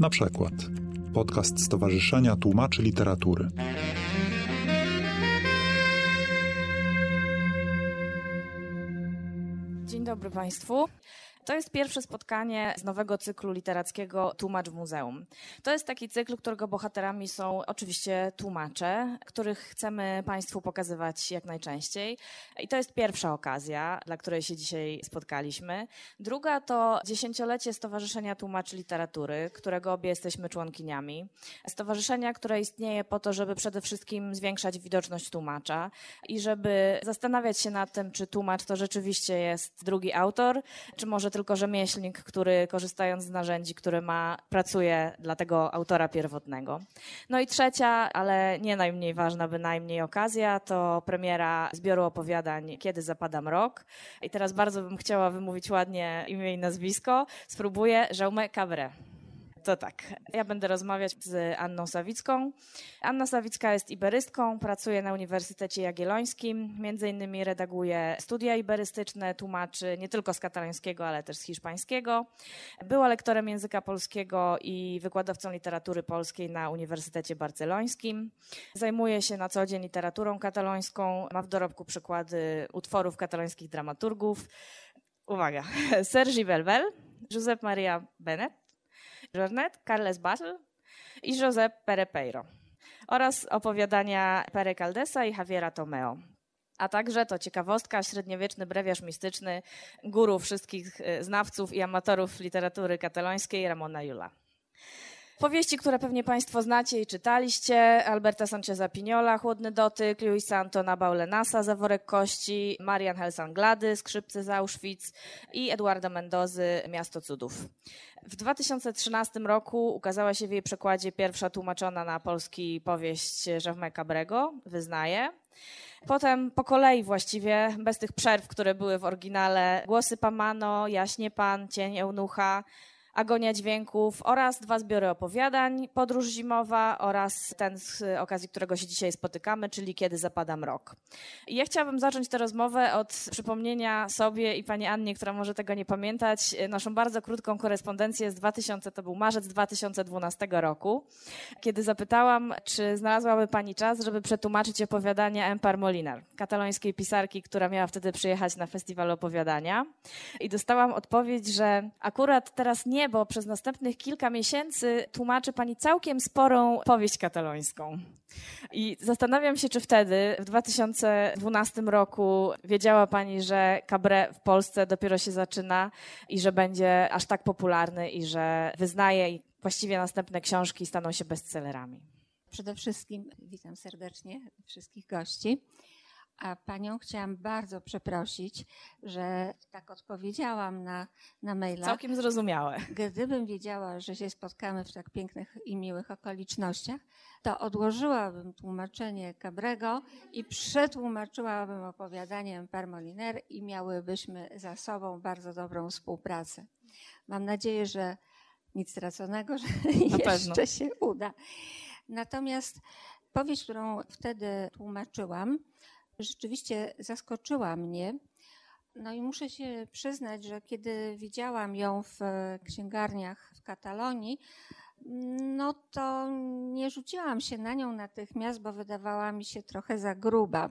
Na przykład podcast Stowarzyszenia Tłumaczy Literatury. Dzień dobry Państwu. To jest pierwsze spotkanie z nowego cyklu literackiego Tłumacz w Muzeum. To jest taki cykl, którego bohaterami są oczywiście tłumacze, których chcemy Państwu pokazywać jak najczęściej. I to jest pierwsza okazja, dla której się dzisiaj spotkaliśmy. Druga to dziesięciolecie Stowarzyszenia Tłumaczy Literatury, którego obie jesteśmy członkiniami. Stowarzyszenia, które istnieje po to, żeby przede wszystkim zwiększać widoczność tłumacza i żeby zastanawiać się nad tym, czy tłumacz to rzeczywiście jest drugi autor, czy może tylko rzemieślnik, który korzystając z narzędzi, które ma, pracuje dla tego autora pierwotnego. No i trzecia, ale nie najmniej ważna bynajmniej okazja, to premiera zbioru opowiadań Kiedy zapada mrok. I teraz bardzo bym chciała wymówić ładnie imię i nazwisko. Spróbuję. Jaume Cabré. To tak. Ja będę rozmawiać z Anną Sawicką. Anna Sawicka jest iberystką, pracuje na Uniwersytecie Jagiellońskim, między innymi redaguje studia iberystyczne, tłumaczy nie tylko z katalońskiego, ale też z hiszpańskiego. Była lektorem języka polskiego i wykładowcą literatury polskiej na Uniwersytecie Barcelońskim. Zajmuje się na co dzień literaturą katalońską, ma w dorobku przykłady utworów katalońskich dramaturgów. Uwaga, Sergi Belbel, Josep Maria Benet, Jornet, Carles Basel i Josep Perepeiro oraz opowiadania Pere Caldesa i Javiera Tomeo. A także to ciekawostka, średniowieczny brewiarz mistyczny, guru wszystkich y, znawców i amatorów literatury katalońskiej Ramona Jula. Powieści, które pewnie Państwo znacie i czytaliście, Alberta Sancheza Pignola, Chłodny dotyk, Luisa Antona Baulenasa, Zaworek kości, Marian Helsanglady, Skrzypce z Auschwitz i Eduarda Mendozy, Miasto cudów. W 2013 roku ukazała się w jej przekładzie pierwsza tłumaczona na polski powieść Jaume Cabrego, Wyznaje. Potem po kolei właściwie, bez tych przerw, które były w oryginale, Głosy Pamano, Jaśnie Pan, Cień Eunucha, Agonia Dźwięków oraz dwa zbiory opowiadań, Podróż Zimowa oraz ten, z okazji którego się dzisiaj spotykamy, czyli Kiedy zapada mrok. I ja chciałabym zacząć tę rozmowę od przypomnienia sobie i pani Annie, która może tego nie pamiętać, naszą bardzo krótką korespondencję z 2000, to był marzec 2012 roku, kiedy zapytałam, czy znalazłaby pani czas, żeby przetłumaczyć opowiadania Empar Moliner, katalońskiej pisarki, która miała wtedy przyjechać na festiwal opowiadania. I dostałam odpowiedź, że akurat teraz nie bo przez następnych kilka miesięcy tłumaczy pani całkiem sporą powieść katalońską. I zastanawiam się, czy wtedy, w 2012 roku, wiedziała pani, że Cabré w Polsce dopiero się zaczyna i że będzie aż tak popularny i że wyznaje i właściwie następne książki staną się bestsellerami. Przede wszystkim witam serdecznie wszystkich gości. A panią chciałam bardzo przeprosić, że tak odpowiedziałam na, na maila. Całkiem zrozumiałe. Gdybym wiedziała, że się spotkamy w tak pięknych i miłych okolicznościach, to odłożyłabym tłumaczenie Cabrego i przetłumaczyłabym opowiadanie Permoliner i miałybyśmy za sobą bardzo dobrą współpracę. Mam nadzieję, że nic straconego, że na jeszcze pewno. się uda. Natomiast powieść, którą wtedy tłumaczyłam, rzeczywiście zaskoczyła mnie. No i muszę się przyznać, że kiedy widziałam ją w księgarniach w Katalonii, no to nie rzuciłam się na nią natychmiast, bo wydawała mi się trochę za gruba.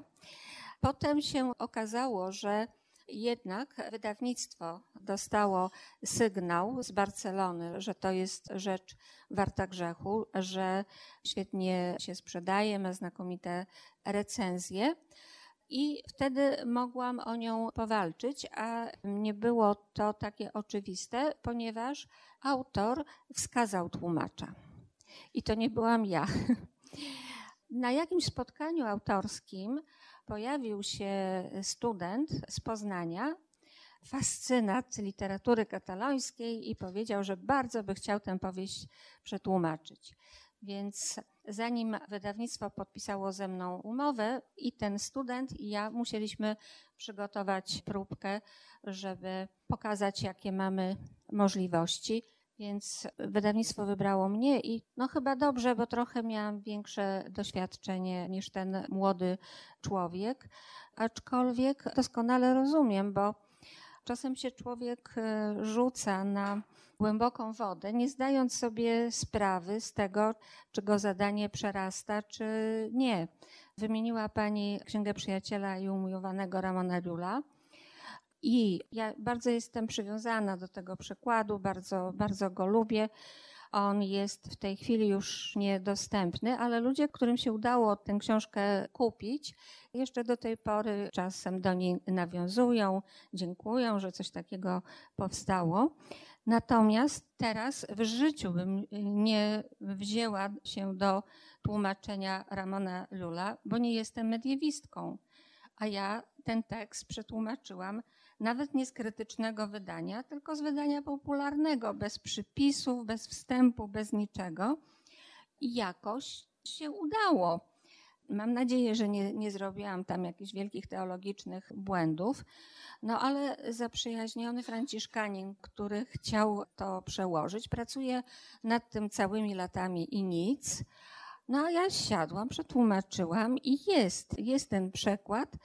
Potem się okazało, że jednak wydawnictwo dostało sygnał z Barcelony, że to jest rzecz warta grzechu, że świetnie się sprzedaje, ma znakomite recenzje i wtedy mogłam o nią powalczyć, a nie było to takie oczywiste, ponieważ autor wskazał tłumacza. I to nie byłam ja. Na jakimś spotkaniu autorskim pojawił się student z Poznania, fascynat literatury katalońskiej i powiedział, że bardzo by chciał tę powieść przetłumaczyć. Więc zanim wydawnictwo podpisało ze mną umowę i ten student i ja musieliśmy przygotować próbkę, żeby pokazać, jakie mamy możliwości. Więc wydawnictwo wybrało mnie i no chyba dobrze, bo trochę miałam większe doświadczenie niż ten młody człowiek. Aczkolwiek doskonale rozumiem, bo czasem się człowiek e, rzuca na głęboką wodę, nie zdając sobie sprawy z tego, czy go zadanie przerasta, czy nie. Wymieniła Pani Księgę Przyjaciela i Umiłowanego Ramona Lula. I ja bardzo jestem przywiązana do tego przykładu, bardzo, bardzo go lubię. On jest w tej chwili już niedostępny, ale ludzie, którym się udało tę książkę kupić, jeszcze do tej pory czasem do niej nawiązują, dziękują, że coś takiego powstało. Natomiast teraz w życiu bym nie wzięła się do tłumaczenia Ramona Lula, bo nie jestem mediewistką. A ja ten tekst przetłumaczyłam nawet nie z krytycznego wydania, tylko z wydania popularnego, bez przypisów, bez wstępu, bez niczego. I jakoś się udało. Mam nadzieję, że nie, nie zrobiłam tam jakichś wielkich teologicznych błędów, no ale zaprzyjaźniony Franciszkanin, który chciał to przełożyć, pracuje nad tym całymi latami i nic. No a ja siadłam, przetłumaczyłam i jest, jest ten przekład.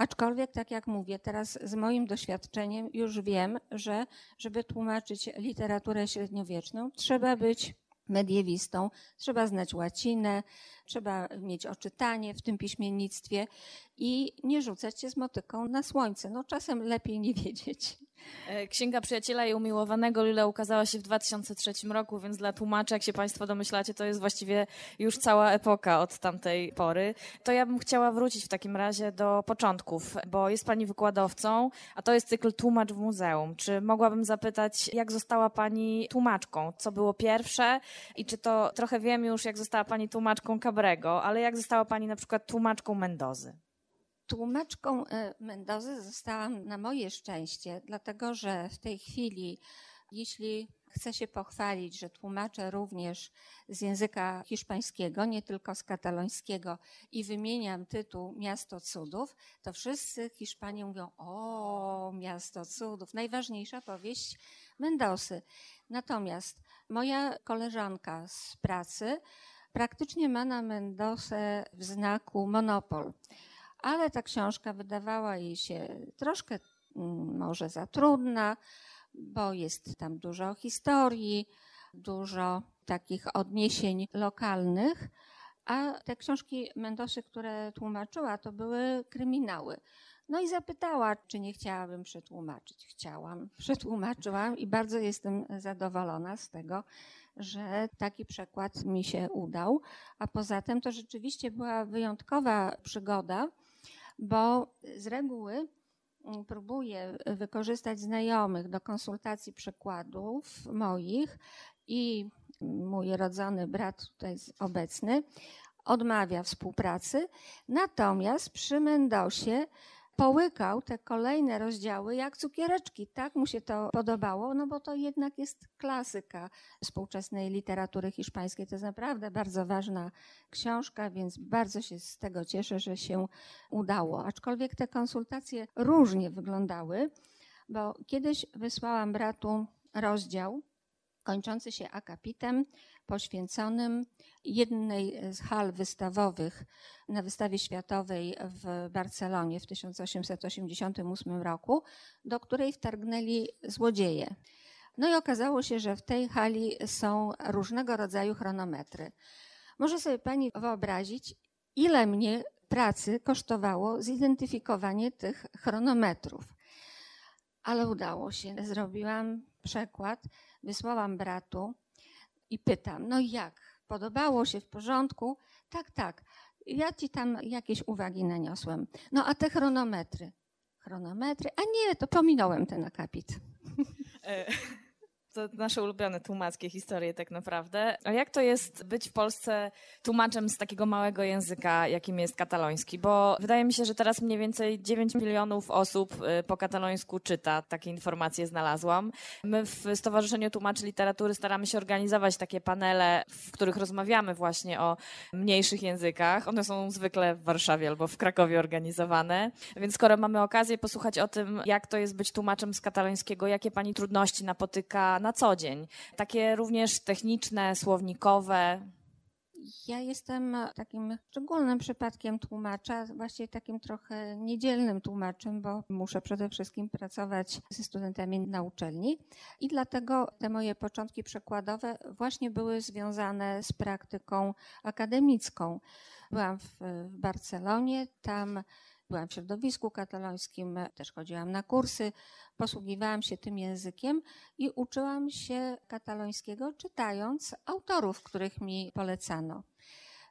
Aczkolwiek, tak jak mówię, teraz z moim doświadczeniem już wiem, że żeby tłumaczyć literaturę średniowieczną, trzeba być mediewistą, trzeba znać łacinę, trzeba mieć oczytanie w tym piśmiennictwie i nie rzucać się z motyką na słońce. No czasem lepiej nie wiedzieć. E, Księga Przyjaciela i Umiłowanego Lula ukazała się w 2003 roku, więc dla tłumaczy, jak się Państwo domyślacie, to jest właściwie już cała epoka od tamtej pory. To ja bym chciała wrócić w takim razie do początków, bo jest Pani wykładowcą, a to jest cykl Tłumacz w Muzeum. Czy mogłabym zapytać, jak została Pani tłumaczką? Co było pierwsze i czy to, trochę wiem już, jak została Pani tłumaczką Cabrego, ale jak została Pani na przykład tłumaczką Mendozy? Tłumaczką e, Mendozy zostałam na moje szczęście, dlatego że w tej chwili, jeśli chcę się pochwalić, że tłumaczę również z języka hiszpańskiego, nie tylko z katalońskiego i wymieniam tytuł Miasto Cudów, to wszyscy Hiszpanie mówią: O, Miasto Cudów, najważniejsza powieść Mendosy. Natomiast moja koleżanka z pracy praktycznie ma na Mendosę w znaku monopol ale ta książka wydawała jej się troszkę mm, może za trudna, bo jest tam dużo historii, dużo takich odniesień lokalnych, a te książki Mendosy, które tłumaczyła, to były kryminały. No i zapytała, czy nie chciałabym przetłumaczyć. Chciałam, przetłumaczyłam i bardzo jestem zadowolona z tego, że taki przekład mi się udał. A poza tym to rzeczywiście była wyjątkowa przygoda, bo z reguły mm, próbuję wykorzystać znajomych do konsultacji przykładów moich i mój rodzony brat tutaj obecny odmawia współpracy. Natomiast przy Mendosie połykał te kolejne rozdziały jak cukiereczki. Tak mu się to podobało, no bo to jednak jest klasyka współczesnej literatury hiszpańskiej. To jest naprawdę bardzo ważna książka, więc bardzo się z tego cieszę, że się udało. Aczkolwiek te konsultacje różnie wyglądały, bo kiedyś wysłałam bratu rozdział kończący się akapitem poświęconym jednej z hal wystawowych na wystawie światowej w Barcelonie w 1888 roku, do której wtargnęli złodzieje. No i okazało się, że w tej hali są różnego rodzaju chronometry. Może sobie pani wyobrazić, ile mnie pracy kosztowało zidentyfikowanie tych chronometrów. Ale udało się. Zrobiłam przekład, wysłałam bratu i pytam, no jak? Podobało się w porządku? Tak, tak. Ja ci tam jakieś uwagi naniosłem. No a te chronometry? Chronometry? A nie, to pominąłem ten akapit. To nasze ulubione tłumackie historie tak naprawdę. A jak to jest być w Polsce tłumaczem z takiego małego języka, jakim jest kataloński? Bo wydaje mi się, że teraz mniej więcej 9 milionów osób y, po katalońsku czyta. Takie informacje znalazłam. My w Stowarzyszeniu Tłumaczy Literatury staramy się organizować takie panele, w których rozmawiamy właśnie o mniejszych językach. One są zwykle w Warszawie albo w Krakowie organizowane. Więc skoro mamy okazję posłuchać o tym, jak to jest być tłumaczem z katalońskiego, jakie pani trudności napotyka na co dzień. Takie również techniczne, słownikowe. Ja jestem takim szczególnym przypadkiem tłumacza, właściwie takim trochę niedzielnym tłumaczem, bo muszę przede wszystkim pracować ze studentami na uczelni i dlatego te moje początki przekładowe właśnie były związane z praktyką akademicką. Byłam w, w Barcelonie, tam byłam w środowisku katalońskim, też chodziłam na kursy, posługiwałam się tym językiem i uczyłam się katalońskiego, czytając autorów, których mi polecano.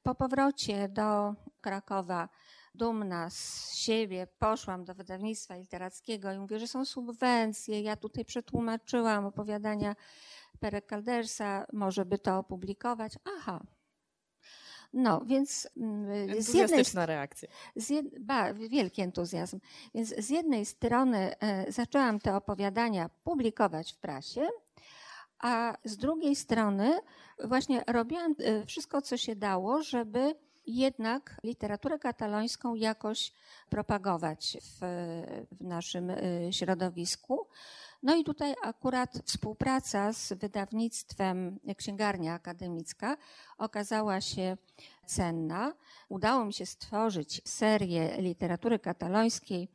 Po powrocie do Krakowa, dumna z siebie, poszłam do wydawnictwa literackiego i mówię, że są subwencje. Ja tutaj przetłumaczyłam opowiadania Pere Caldersa, może by to opublikować. Aha, no, więc mm, z jednej reakcja. Z jed, ba, wielki entuzjazm. Więc z jednej strony e, zaczęłam te opowiadania publikować w prasie, a z drugiej strony właśnie robiłam e, wszystko, co się dało, żeby jednak literaturę katalońską jakoś propagować w, w naszym e, środowisku. No i tutaj akurat współpraca z wydawnictwem Księgarnia Akademicka okazała się cenna. Udało mi się stworzyć serię literatury katalońskiej.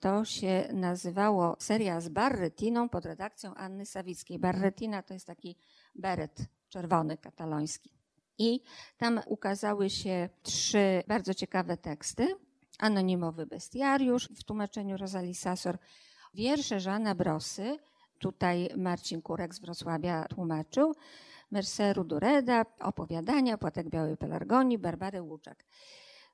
To się nazywało seria z Barretiną pod redakcją Anny Sawickiej. Barretina to jest taki beret czerwony kataloński. I tam ukazały się trzy bardzo ciekawe teksty. Anonimowy bestiariusz w tłumaczeniu Rosalii Sasor, Wiersze Żana Brosy, tutaj Marcin Kurek z Wrocławia tłumaczył, Merceru Dureda, opowiadania, Płatek Białej Pelargonii, Barbary Łuczak.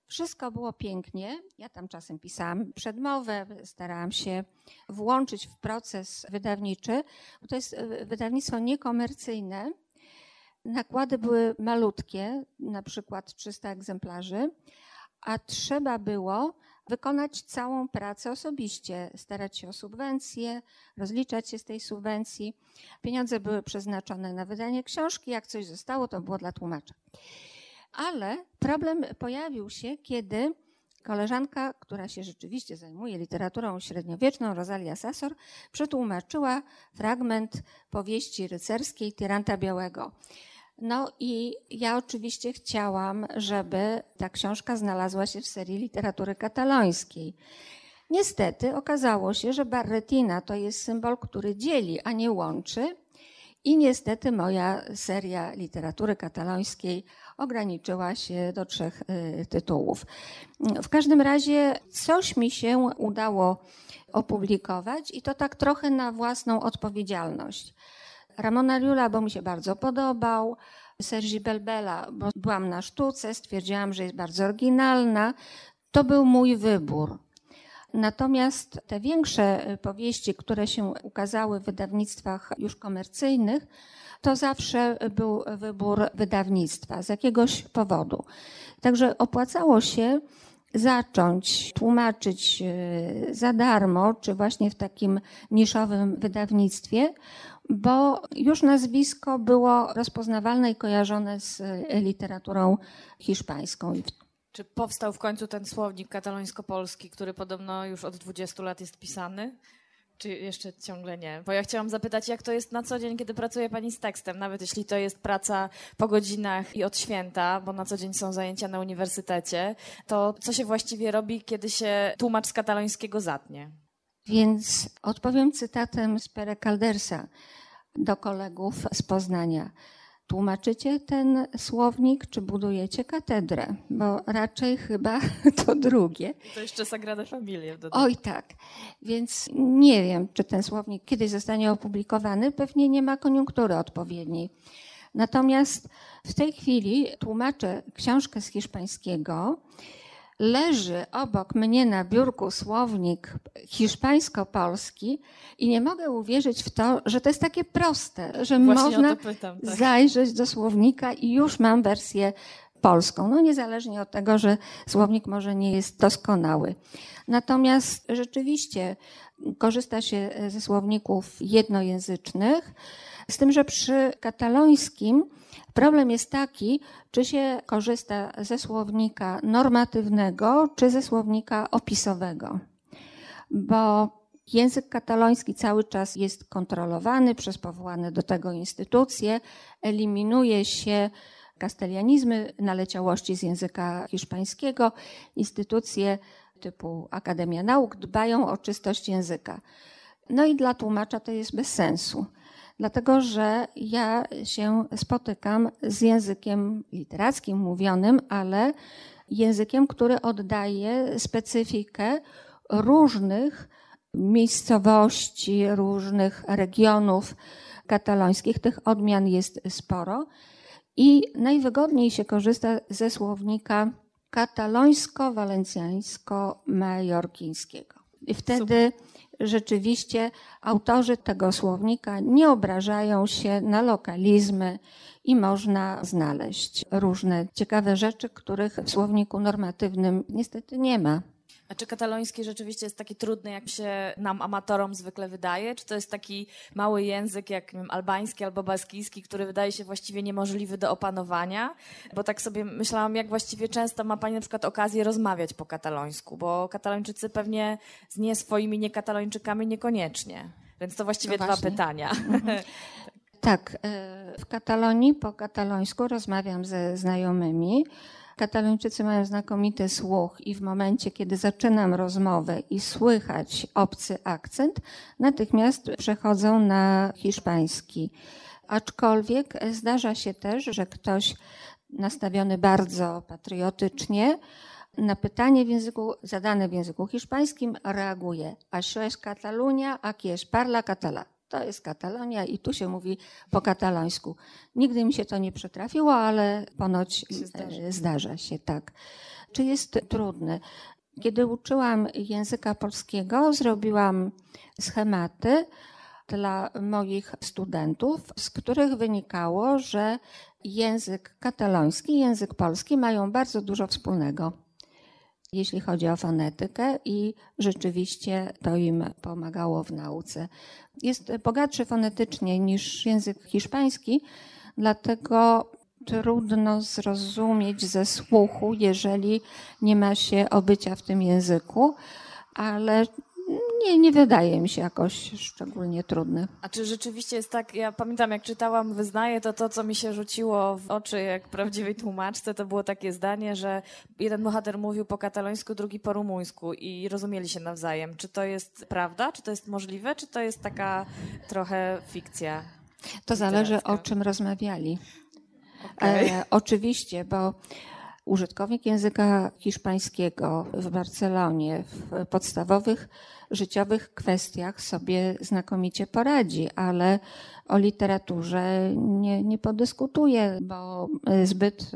Wszystko było pięknie. Ja tam czasem pisałam przedmowę, starałam się włączyć w proces wydawniczy, bo to jest e, wydawnictwo niekomercyjne. Nakłady były malutkie, na przykład 300 egzemplarzy, a trzeba było wykonać całą pracę osobiście, starać się o subwencje, rozliczać się z tej subwencji. Pieniądze były przeznaczone na wydanie książki, jak coś zostało, to było dla tłumacza. Ale problem pojawił się, kiedy koleżanka, która się rzeczywiście zajmuje literaturą średniowieczną, Rosalia Sasor, przetłumaczyła fragment powieści rycerskiej Tyranta Białego. No i ja oczywiście chciałam, żeby ta książka znalazła się w serii literatury katalońskiej. Niestety okazało się, że Barretina to jest symbol, który dzieli, a nie łączy. I niestety moja seria literatury katalońskiej ograniczyła się do trzech y, tytułów. W każdym razie coś mi się udało opublikować i to tak trochę na własną odpowiedzialność. Ramona Riula, bo mi się bardzo podobał. Sergi Belbela, bo byłam na sztuce, stwierdziłam, że jest bardzo oryginalna. To był mój wybór. Natomiast te większe powieści, które się ukazały w wydawnictwach już komercyjnych, to zawsze był wybór wydawnictwa z jakiegoś powodu. Także opłacało się zacząć tłumaczyć e, za darmo, czy właśnie w takim niszowym wydawnictwie, bo już nazwisko było rozpoznawalne i kojarzone z e, literaturą hiszpańską. Czy powstał w końcu ten słownik katalońsko-polski, który podobno już od 20 lat jest pisany? Czy jeszcze ciągle nie? Bo ja chciałam zapytać, jak to jest na co dzień, kiedy pracuje Pani z tekstem, nawet jeśli to jest praca po godzinach i od święta, bo na co dzień są zajęcia na uniwersytecie, to co się właściwie robi, kiedy się tłumacz z katalońskiego zatnie? Więc odpowiem cytatem z Pere Caldersa do kolegów z Poznania. Tłumaczycie ten słownik, czy budujecie katedrę? Bo raczej chyba to drugie. I to jeszcze Sagrada Familia. Oj tak. Więc nie wiem, czy ten słownik kiedyś zostanie opublikowany. Pewnie nie ma koniunktury odpowiedniej. Natomiast w tej chwili tłumaczę książkę z hiszpańskiego leży obok mnie na biurku słownik hiszpańsko-polski i nie mogę uwierzyć w to, że to jest takie proste, że Właśnie można pytam, tak. zajrzeć do słownika i już mam wersję polską. No niezależnie od tego, że słownik może nie jest doskonały. Natomiast rzeczywiście korzysta się ze słowników jednojęzycznych, z tym, że przy katalońskim Problem jest taki, czy się korzysta ze słownika normatywnego, czy ze słownika opisowego. Bo język kataloński cały czas jest kontrolowany przez powołane do tego instytucje, eliminuje się kastelianizmy, naleciałości z języka hiszpańskiego, instytucje typu Akademia Nauk dbają o czystość języka. No i dla tłumacza to jest bez sensu, dlatego że ja się spotykam z językiem literackim mówionym, ale językiem, który oddaje specyfikę różnych miejscowości, różnych regionów katalońskich. Tych odmian jest sporo. I najwygodniej się korzysta ze słownika katalońsko-walencjańsko-majorkińskiego. I wtedy Super. Rzeczywiście autorzy tego słownika nie obrażają się na lokalizmy i można znaleźć różne ciekawe rzeczy, których w słowniku normatywnym niestety nie ma. A czy kataloński rzeczywiście jest taki trudny, jak się nam amatorom zwykle wydaje? Czy to jest taki mały język jak wiem, albański albo baskijski, który wydaje się właściwie niemożliwy do opanowania? Bo tak sobie myślałam, jak właściwie często ma Pani na przykład okazję rozmawiać po katalońsku, bo katalończycy pewnie z nie swoimi niekatalończykami niekoniecznie. Więc to właściwie no dwa pytania. Mhm. Tak, e, w Katalonii po katalońsku rozmawiam ze znajomymi. Katalończycy mają znakomity słuch i w momencie, kiedy zaczynam rozmowę i słychać obcy akcent, natychmiast przechodzą na hiszpański. Aczkolwiek zdarza się też, że ktoś nastawiony bardzo patriotycznie na pytanie w języku, zadane w języku hiszpańskim reaguje. Això es Catalunya, aquí es parla català to jest Katalonia i tu się mówi po katalońsku. Nigdy mi się to nie przytrafiło, ale ponoć zdarza. zdarza się tak. Czy jest trudne? Kiedy uczyłam języka polskiego, zrobiłam schematy dla moich studentów, z których wynikało, że język kataloński i język polski mają bardzo dużo wspólnego jeśli chodzi o fonetykę i rzeczywiście to im pomagało w nauce. Jest bogatszy fonetycznie niż język hiszpański, dlatego trudno zrozumieć ze słuchu, jeżeli nie ma się obycia w tym języku, ale nie, nie wydaje mi się jakoś szczególnie trudny. A czy rzeczywiście jest tak, ja pamiętam jak czytałam Wyznaję, to to, co mi się rzuciło w oczy jak prawdziwej tłumaczce, to było takie zdanie, że jeden bohater mówił po katalońsku, drugi po rumuńsku i rozumieli się nawzajem. Czy to jest prawda? Czy to jest możliwe? Czy to jest taka trochę fikcja? To zależy o czym rozmawiali. Okay. E, oczywiście, bo użytkownik języka hiszpańskiego w Barcelonie w podstawowych życiowych kwestiach sobie znakomicie poradzi, ale o literaturze nie, nie podyskutuje, bo zbyt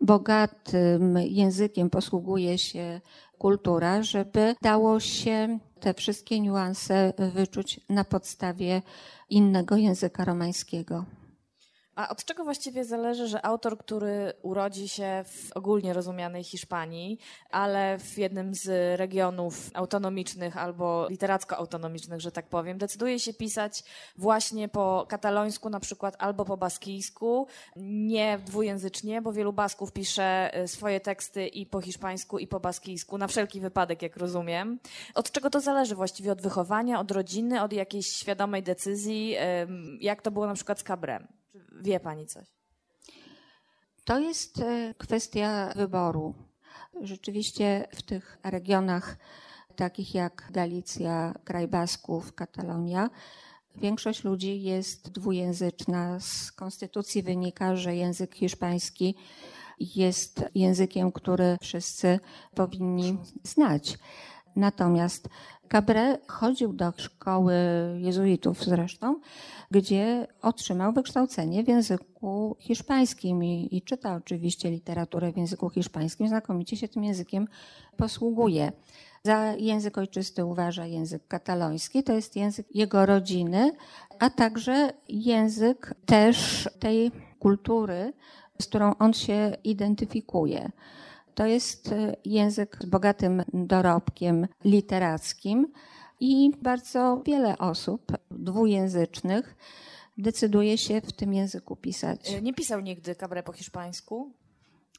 bogatym językiem posługuje się kultura, żeby dało się te wszystkie niuanse wyczuć na podstawie innego języka romańskiego. A od czego właściwie zależy, że autor, który urodzi się w ogólnie rozumianej Hiszpanii, ale w jednym z regionów autonomicznych albo literacko-autonomicznych, że tak powiem, decyduje się pisać właśnie po katalońsku na przykład albo po baskijsku, nie dwujęzycznie, bo wielu Basków pisze y, swoje teksty i po hiszpańsku i po baskijsku, na wszelki wypadek, jak rozumiem. Od czego to zależy właściwie? Od wychowania, od rodziny, od jakiejś świadomej decyzji? Jak to było na przykład z Cabrem? Wie Pani coś? To jest e, kwestia wyboru. Rzeczywiście w tych regionach takich jak Galicja, kraj Basków, Katalonia, większość ludzi jest dwujęzyczna. Z konstytucji wynika, że język hiszpański jest językiem, który wszyscy powinni znać. Natomiast Cabré chodził do szkoły jezuitów zresztą, gdzie otrzymał wykształcenie w języku hiszpańskim i, i czyta oczywiście literaturę w języku hiszpańskim, znakomicie się tym językiem posługuje. Za język ojczysty uważa język kataloński, to jest język jego rodziny, a także język też tej kultury, z którą on się identyfikuje. To jest e, język z bogatym dorobkiem literackim i bardzo wiele osób dwujęzycznych decyduje się w tym języku pisać. E, nie pisał nigdy Cabré po hiszpańsku?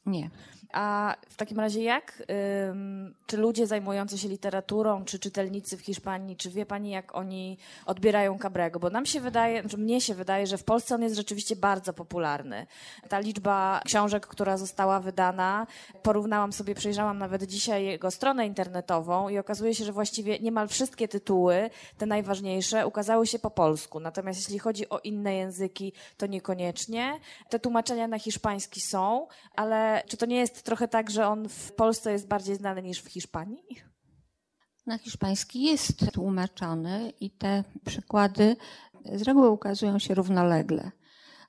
Nie. A w takim razie jak, ym, czy ludzie zajmujący się literaturą, czy czytelnicy w Hiszpanii, czy wie pani, jak oni odbierają Cabrego? Bo nam się wydaje, że mnie się wydaje, że w Polsce on jest rzeczywiście bardzo popularny. Ta liczba książek, która została wydana, porównałam sobie, przejrzałam nawet dzisiaj jego stronę internetową i okazuje się, że właściwie niemal wszystkie tytuły, te najważniejsze, ukazały się po polsku. Natomiast jeśli chodzi o inne języki, to niekoniecznie. Te tłumaczenia na hiszpański są, ale czy to nie jest trochę tak, że on w Polsce jest bardziej znany niż w Hiszpanii? Na hiszpański jest tłumaczony i te przykłady z reguły ukazują się równolegle,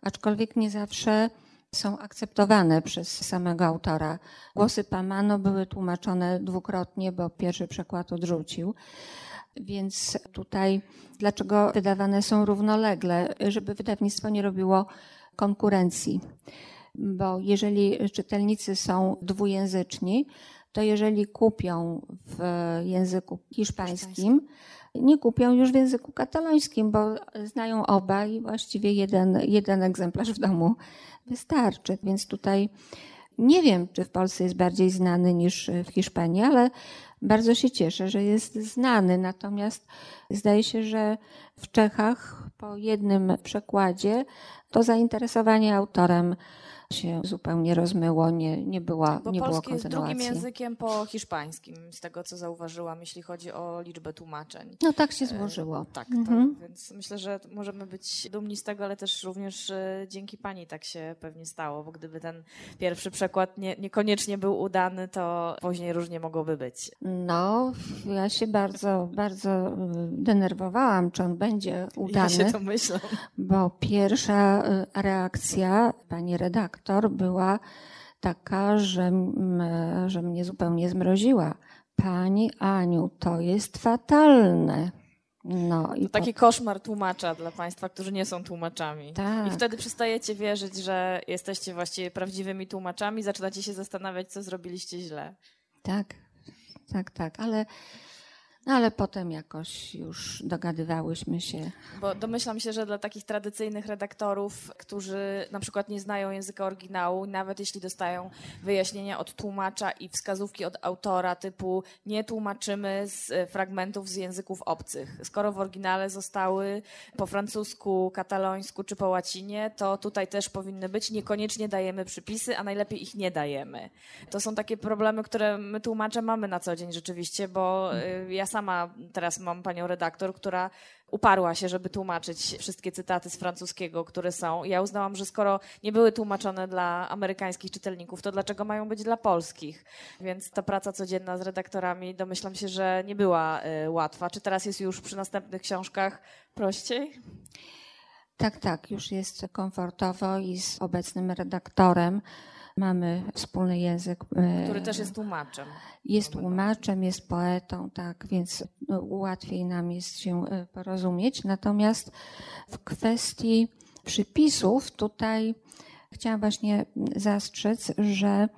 aczkolwiek nie zawsze są akceptowane przez samego autora. Głosy Pamano były tłumaczone dwukrotnie, bo pierwszy przekład odrzucił. Więc tutaj dlaczego wydawane są równolegle, żeby wydawnictwo nie robiło konkurencji bo jeżeli czytelnicy są dwujęzyczni, to jeżeli kupią w języku hiszpańskim, nie kupią już w języku katalońskim, bo znają oba i właściwie jeden, jeden egzemplarz w domu wystarczy. Więc tutaj nie wiem, czy w Polsce jest bardziej znany niż w Hiszpanii, ale bardzo się cieszę, że jest znany. Natomiast zdaje się, że w Czechach po jednym przekładzie to zainteresowanie autorem się zupełnie rozmyło, nie, nie, była, Bo nie polski jest drugim językiem po hiszpańskim, z tego co zauważyłam, jeśli chodzi o liczbę tłumaczeń. No tak się złożyło. E, tak, mhm. tak, więc myślę, że możemy być dumni z tego, ale też również e, dzięki pani tak się pewnie stało, bo gdyby ten pierwszy przekład nie, niekoniecznie był udany, to później różnie mogłoby być. No, ja się bardzo, bardzo y, denerwowałam, czy on będzie udany. Ja się to myślę. Bo pierwsza reakcja pani redaktor redaktor była taka, że, że mnie zupełnie zmroziła. Pani Aniu, to jest fatalne. No, i to taki koszmar tłumacza dla Państwa, którzy nie są tłumaczami. Tak. I wtedy przestajecie wierzyć, że jesteście właściwie prawdziwymi tłumaczami, zaczynacie się zastanawiać, co zrobiliście źle. Tak, tak, tak. Ale no ale potem jakoś już dogadywałyśmy się. Bo domyślam się, że dla takich tradycyjnych redaktorów, którzy na przykład nie znają języka oryginału, nawet jeśli dostają wyjaśnienia od tłumacza i wskazówki od autora typu nie tłumaczymy z e, fragmentów z języków obcych. Skoro w oryginale zostały po francusku, katalońsku czy po łacinie, to tutaj też powinny być. Niekoniecznie dajemy przypisy, a najlepiej ich nie dajemy. To są takie problemy, które my tłumacze mamy na co dzień rzeczywiście, bo e, ja sama teraz mam panią redaktor, która uparła się, żeby tłumaczyć wszystkie cytaty z francuskiego, które są. Ja uznałam, że skoro nie były tłumaczone dla amerykańskich czytelników, to dlaczego mają być dla polskich? Więc ta praca codzienna z redaktorami domyślam się, że nie była y, łatwa. Czy teraz jest już przy następnych książkach prościej? Tak, tak, już jest komfortowo i z obecnym redaktorem mamy wspólny język. E, Który też jest tłumaczem. Jest tłumaczem, jest poetą, tak, więc no, łatwiej nam jest się e, porozumieć. Natomiast w kwestii przypisów tutaj chciałam właśnie zastrzec, że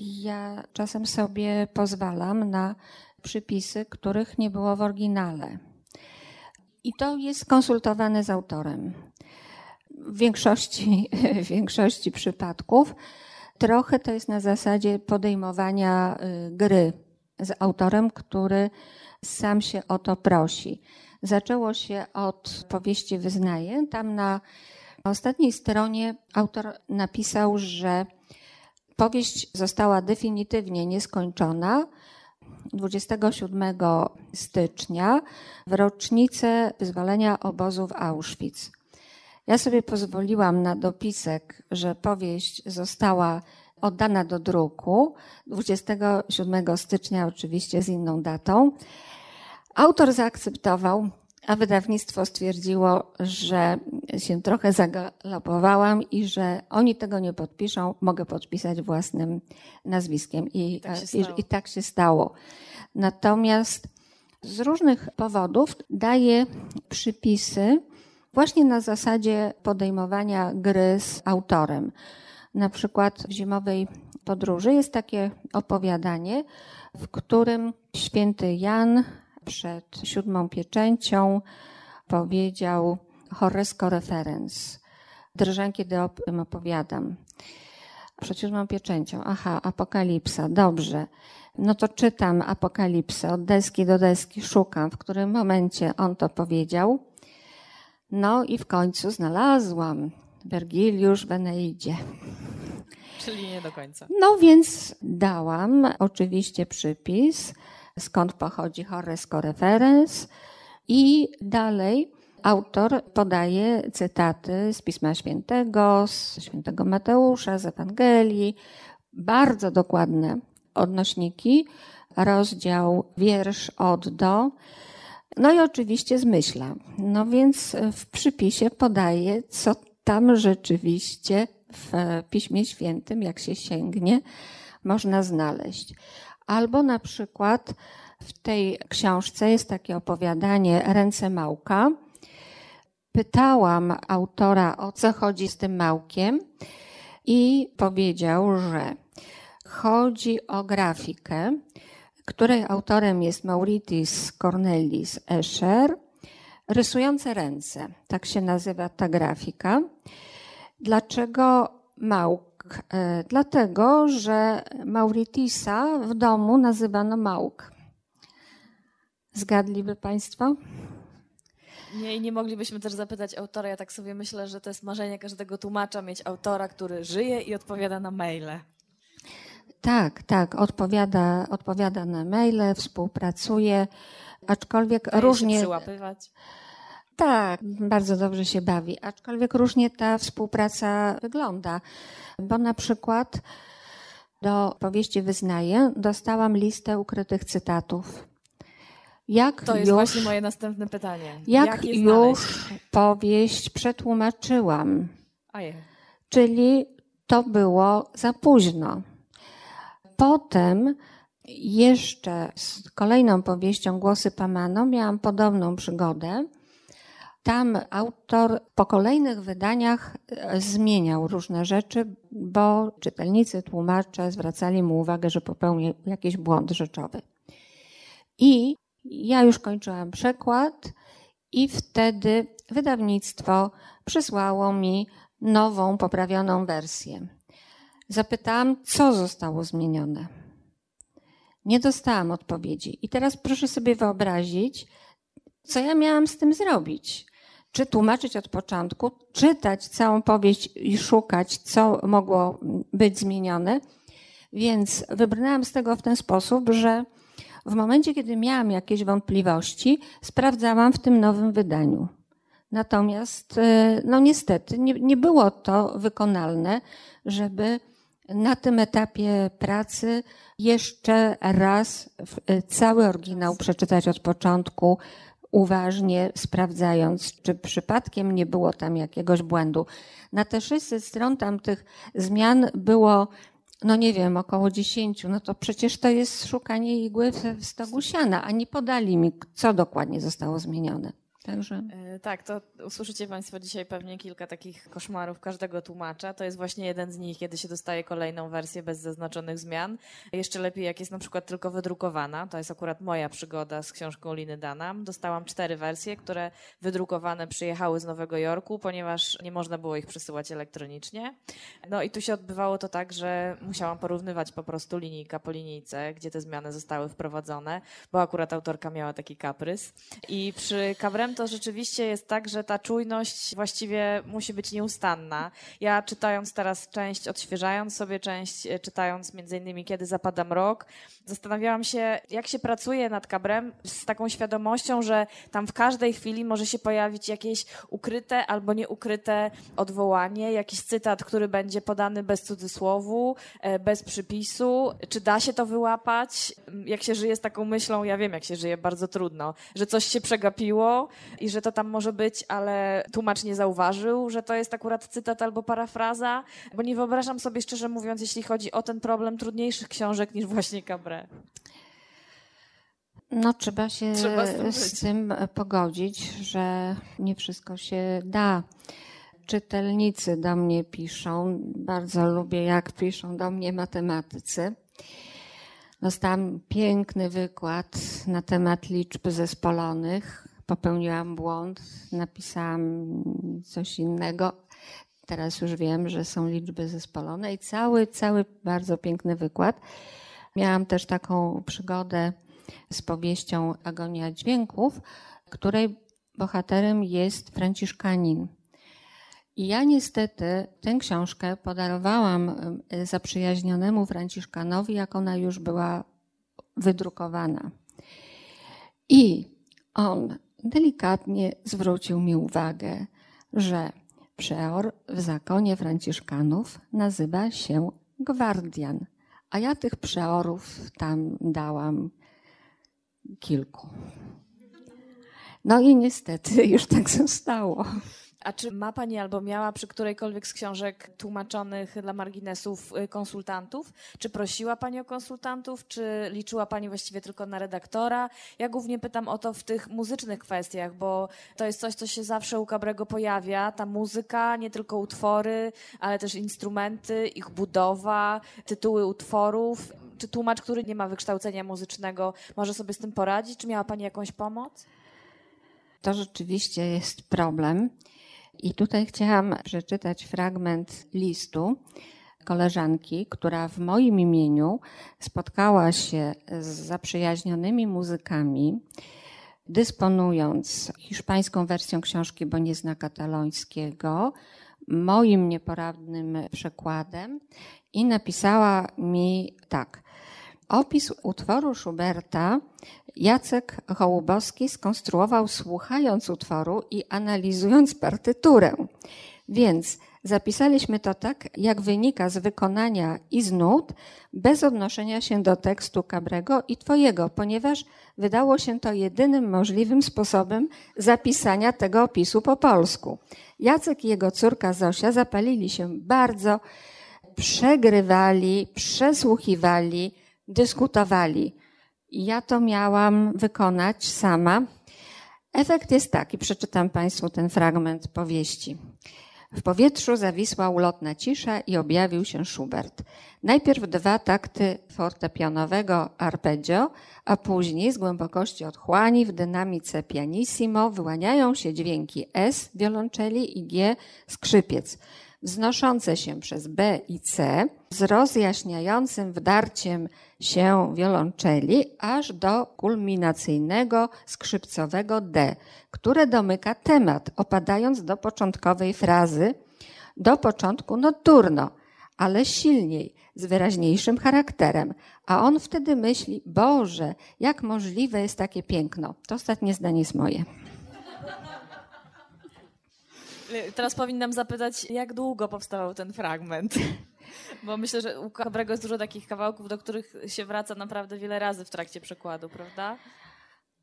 ja czasem sobie pozwalam na przypisy, których nie było w oryginale. I to jest konsultowane z autorem. W większości, w większości przypadków trochę to jest na zasadzie podejmowania y, gry z autorem, który sam się o to prosi. Zaczęło się od powieści Wyznaję. Tam na ostatniej stronie autor napisał, że powieść została definitywnie nieskończona 27 stycznia w rocznicę wyzwolenia obozu w Auschwitz. Ja sobie pozwoliłam na dopisek, że powieść została oddana do druku 27 stycznia, oczywiście z inną datą. Autor zaakceptował, a wydawnictwo stwierdziło, że się trochę zagalopowałam i że oni tego nie podpiszą, mogę podpisać własnym nazwiskiem. I, tak, i, i tak się stało. Natomiast z różnych powodów daje przypisy właśnie na zasadzie podejmowania gry z autorem. Na przykład w zimowej podróży jest takie opowiadanie, w którym święty Jan przed siódmą pieczęcią powiedział horresco referens. Drżę, kiedy o tym opowiadam. Przed siódmą pieczęcią. Aha, apokalipsa, dobrze. No to czytam apokalipsę od deski do deski, szukam, w którym momencie on to powiedział. No i w końcu znalazłam. Vergiliusz w Eneidzie. Czyli nie do końca. No więc dałam oczywiście przypis, skąd pochodzi Horresco Referens i dalej autor podaje cytaty z Pisma Świętego, z Świętego Mateusza, z Ewangelii, bardzo dokładne odnośniki, rozdział, wiersz od do. No i oczywiście zmyśla. No więc w przypisie podaje, co tam rzeczywiście w Piśmie Świętym, jak się sięgnie, można znaleźć. Albo na przykład w tej książce jest takie opowiadanie Ręce Małka. Pytałam autora, o co chodzi z tym małkiem, i powiedział, że chodzi o grafikę, której autorem jest Mauritis Cornelis Escher, rysujące ręce. Tak się nazywa ta grafika. Dlaczego Małk? E, dlatego, że Mauritisa w domu nazywano Małk. Zgadliby Państwo? Nie, i nie moglibyśmy też zapytać autora. Ja tak sobie myślę, że to jest marzenie każdego tłumacza mieć autora, który żyje i odpowiada na maile. Tak, tak, odpowiada, odpowiada na maile, współpracuje, aczkolwiek Daje różnie. Się przyłapywać. Tak, bardzo dobrze się bawi, aczkolwiek różnie ta współpraca wygląda, bo na przykład do powieści Wyznaję dostałam listę ukrytych cytatów. Jak To jest już, właśnie moje następne pytanie. jak je już powieść przetłumaczyłam, Ojej. czyli to było za późno. Potem jeszcze z kolejną powieścią Głosy Pamano miałam podobną przygodę. Tam autor po kolejnych wydaniach e, zmieniał różne rzeczy, bo czytelnicy, tłumacze zwracali mu uwagę, że popełnił jakiś błąd rzeczowy. I ja już kończyłam przekład, i wtedy wydawnictwo przysłało mi nową, poprawioną wersję. Zapytałam, co zostało zmienione. Nie dostałam odpowiedzi. I teraz proszę sobie wyobrazić, co ja miałam z tym zrobić. Czy tłumaczyć od początku, czytać całą powieść i szukać, co mogło być zmienione. Więc wybrnęłam z tego w ten sposób, że w momencie, kiedy miałam jakieś wątpliwości, sprawdzałam w tym nowym wydaniu. Natomiast, y, no niestety, nie, nie było to wykonalne, żeby na tym etapie pracy jeszcze raz w- cały oryginał przeczytać od początku, uważnie sprawdzając, czy przypadkiem nie było tam jakiegoś błędu. Na te 600 stron tamtych zmian było, no nie wiem, około 10. No to przecież to jest szukanie igły w stogu siana, a nie podali mi, co dokładnie zostało zmienione. Także. E, Tak, to usłyszycie Państwo dzisiaj pewnie kilka takich koszmarów każdego tłumacza. To jest właśnie jeden z nich, kiedy się dostaje kolejną wersję bez zaznaczonych zmian. Jeszcze lepiej, jak jest na przykład tylko wydrukowana. To jest akurat moja przygoda z książką Liny Danam. Dostałam cztery wersje, które wydrukowane przyjechały z Nowego Jorku, ponieważ nie można było ich przesyłać elektronicznie. No i tu się odbywało to tak, że musiałam porównywać po prostu linijka po linijce, gdzie te zmiany zostały wprowadzone, bo akurat autorka miała taki kaprys. I przy Cabrem to rzeczywiście jest tak, że ta czujność właściwie musi być nieustanna. Ja czytając teraz część, odświeżając sobie część, e, czytając między innymi Kiedy zapada mrok, zastanawiałam się, jak się pracuje nad Cabrem z taką świadomością, że tam w każdej chwili może się pojawić jakieś ukryte albo nieukryte odwołanie, jakiś cytat, który będzie podany bez cudzysłowu, e, bez przypisu. Czy da się to wyłapać? Jak się żyje z taką myślą, ja wiem, jak się żyje, bardzo trudno, że coś się przegapiło i że to tam może być, ale tłumacz nie zauważył, że to jest akurat cytat albo parafraza, bo nie wyobrażam sobie, szczerze mówiąc, jeśli chodzi o ten problem, trudniejszych książek niż właśnie Cabré. No, trzeba się Trzeba z tym z tym pogodzić, że nie wszystko się da. Czytelnicy do mnie piszą, bardzo lubię, jak piszą do mnie matematycy. Dostałam piękny wykład na temat liczb zespolonych. Popełniłam błąd, napisałam coś innego. Teraz już wiem, że są liczby zespolone i cały, cały bardzo piękny wykład. Miałam też taką przygodę z powieścią Agonia Dźwięków, której bohaterem jest Franciszkanin. I ja niestety tę książkę podarowałam e, zaprzyjaźnionemu Franciszkanowi, jak ona już była wydrukowana. I on delikatnie zwrócił mi uwagę, że przeor w zakonie Franciszkanów nazywa się gwardian, a ja tych przeorów tam dałam kilku. No i niestety już tak zostało. A czy ma Pani albo miała przy którejkolwiek z książek tłumaczonych dla marginesów y, konsultantów? Czy prosiła Pani o konsultantów, czy liczyła Pani właściwie tylko na redaktora? Ja głównie pytam o to w tych muzycznych kwestiach, bo to jest coś, co się zawsze u Cabrego pojawia. Ta muzyka, nie tylko utwory, ale też instrumenty, ich budowa, tytuły utworów. Czy tłumacz, który nie ma wykształcenia muzycznego, może sobie z tym poradzić? Czy miała Pani jakąś pomoc? To rzeczywiście jest problem. I tutaj chciałam przeczytać fragment listu koleżanki, która w moim imieniu spotkała się z zaprzyjaźnionymi muzykami, dysponując hiszpańską wersją książki, bo nie zna katalońskiego, moim nieporadnym przekładem i napisała mi tak. Opis utworu Schuberta Jacek Hołubowski skonstruował słuchając utworu i analizując partyturę. Więc zapisaliśmy to tak, jak wynika z wykonania i z nut, bez odnoszenia się do tekstu Cabrego i Twojego, ponieważ wydało się to jedynym możliwym sposobem zapisania tego opisu po polsku. Jacek i jego córka Zosia zapalili się bardzo, przegrywali, przesłuchiwali, dyskutowali. Ja to miałam wykonać sama. Efekt jest taki, przeczytam Państwu ten fragment powieści. W powietrzu zawisła ulotna cisza i objawił się Schubert. Najpierw dwa takty fortepianowego arpeggio, a później z głębokości otchłani w dynamice pianissimo wyłaniają się dźwięki S wiolonczeli i G skrzypiec wznoszące się przez B i C z rozjaśniającym wdarciem się wiolonczeli aż do kulminacyjnego skrzypcowego D, które domyka temat, opadając do początkowej frazy, do początku nocturno, ale silniej, z wyraźniejszym charakterem. A on wtedy myśli, Boże, jak możliwe jest takie piękno. To ostatnie zdanie jest moje. Teraz powinnam zapytać, jak długo powstawał ten fragment? Bo myślę, że u Cabrego jest dużo takich kawałków, do których się wraca naprawdę wiele razy w trakcie przekładu, prawda?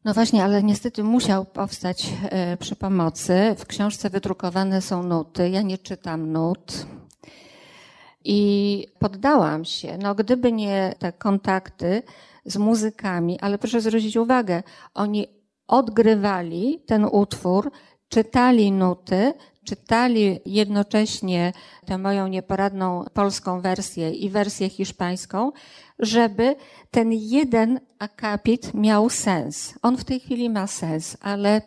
No właśnie, ale niestety musiał powstać e, przy pomocy. W książce wydrukowane są nuty. Ja nie czytam nut. I poddałam się. No, gdyby nie te kontakty z muzykami, ale proszę zwrócić uwagę, oni odgrywali ten utwór, czytali nuty, czytali jednocześnie tę moją nieporadną polską wersję i wersję hiszpańską, żeby ten jeden akapit miał sens. On w tej chwili ma sens, ale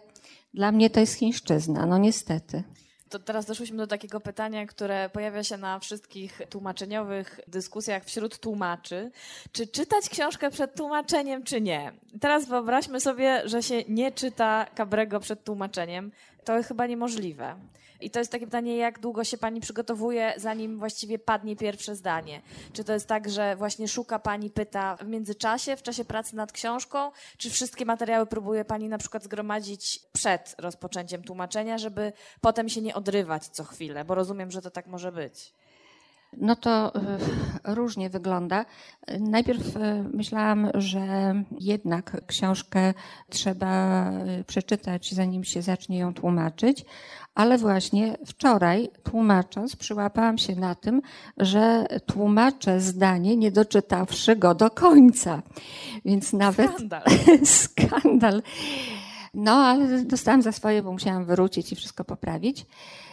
dla mnie to jest chińszczyzna, no niestety. To teraz doszłyśmy do takiego pytania, które pojawia się na wszystkich tłumaczeniowych dyskusjach wśród tłumaczy. Czy czytać książkę przed tłumaczeniem, czy nie? Teraz wyobraźmy sobie, że się nie czyta Cabrego przed tłumaczeniem. To chyba niemożliwe. I to jest takie pytanie, jak długo się pani przygotowuje, zanim właściwie padnie pierwsze zdanie? Czy to jest tak, że właśnie szuka pani, pyta w międzyczasie, w czasie pracy nad książką, czy wszystkie materiały próbuje pani na przykład zgromadzić przed rozpoczęciem tłumaczenia, żeby potem się nie odrywać co chwilę, bo rozumiem, że to tak może być. No to e, różnie wygląda. Najpierw e, myślałam, że jednak książkę trzeba e, przeczytać, zanim się zacznie ją tłumaczyć, ale właśnie wczoraj tłumacząc przyłapałam się na tym, że tłumaczę zdanie, nie doczytawszy go do końca. Więc nawet. Skandal. skandal. No, ale dostałam za swoje, bo musiałam wrócić i wszystko poprawić.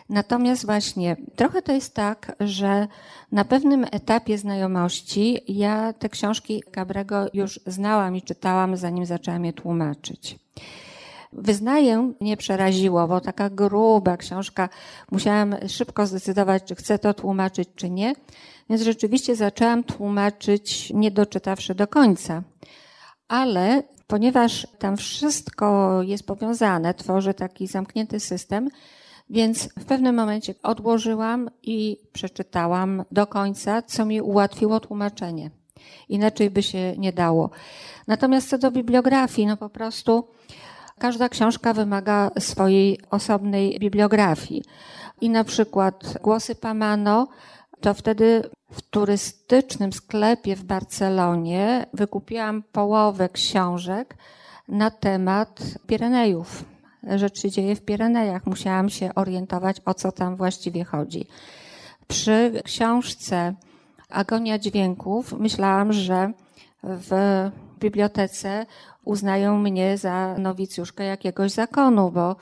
Natomiast właśnie trochę to jest tak, że na pewnym etapie znajomości ja te książki Cabrego już znałam i czytałam, zanim zaczęłam je tłumaczyć. Wyznaję nie przeraziło, bo taka gruba książka, musiałam szybko zdecydować, czy chcę to tłumaczyć, czy nie. Więc rzeczywiście zaczęłam tłumaczyć, nie doczytawszy do końca. Ale ponieważ tam wszystko jest powiązane, tworzy taki zamknięty system, więc w pewnym momencie odłożyłam i przeczytałam do końca, co mi ułatwiło tłumaczenie. Inaczej by się nie dało. Natomiast co do bibliografii, no po prostu każda książka wymaga swojej osobnej bibliografii. I na przykład Głosy Pamano, to wtedy w turystycznym sklepie w Barcelonie wykupiłam połowę książek na temat Pirenejów. Rzecz się dzieje w Pirenejach. Musiałam się orientować, o co tam właściwie chodzi. Przy książce Agonia Dźwięków myślałam, że w bibliotece uznają mnie za nowicjuszkę jakiegoś zakonu, bo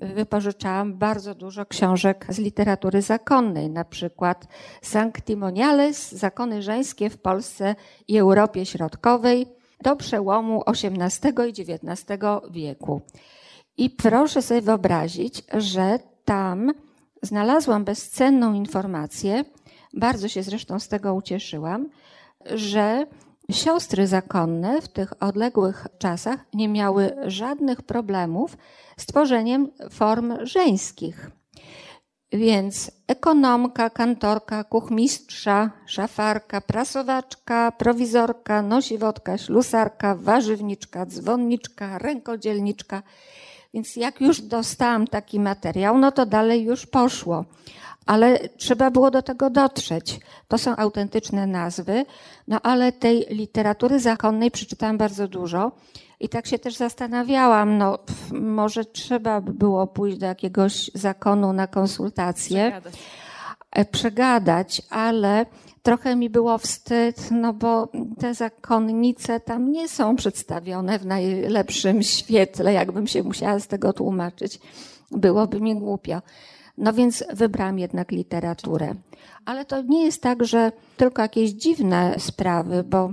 wypożyczałam bardzo dużo książek z literatury zakonnej, na przykład Sanctimoniales, zakony żeńskie w Polsce i Europie Środkowej do przełomu XVIII i XIX wieku. I proszę sobie wyobrazić, że tam znalazłam bezcenną informację, bardzo się zresztą z tego ucieszyłam, że siostry zakonne w tych odległych czasach nie miały żadnych problemów z tworzeniem form żeńskich. Więc ekonomka, kantorka, kuchmistrza, szafarka, prasowaczka, prowizorka, nosiwodka, ślusarka, warzywniczka, dzwonniczka, rękodzielniczka. Więc jak już dostałam taki materiał, no to dalej już poszło. Ale trzeba było do tego dotrzeć. To są autentyczne nazwy, no ale tej literatury zakonnej przeczytałam bardzo dużo. I tak się też zastanawiałam, no pff, może trzeba by było pójść do jakiegoś zakonu na konsultację, przegadać, e, przegadać ale trochę mi było wstyd, no bo te zakonnice tam nie są przedstawione w najlepszym świetle, jakbym się musiała z tego tłumaczyć. Byłoby mi głupio. No więc wybrałam jednak literaturę. Ale to nie jest tak, że tylko jakieś dziwne sprawy, bo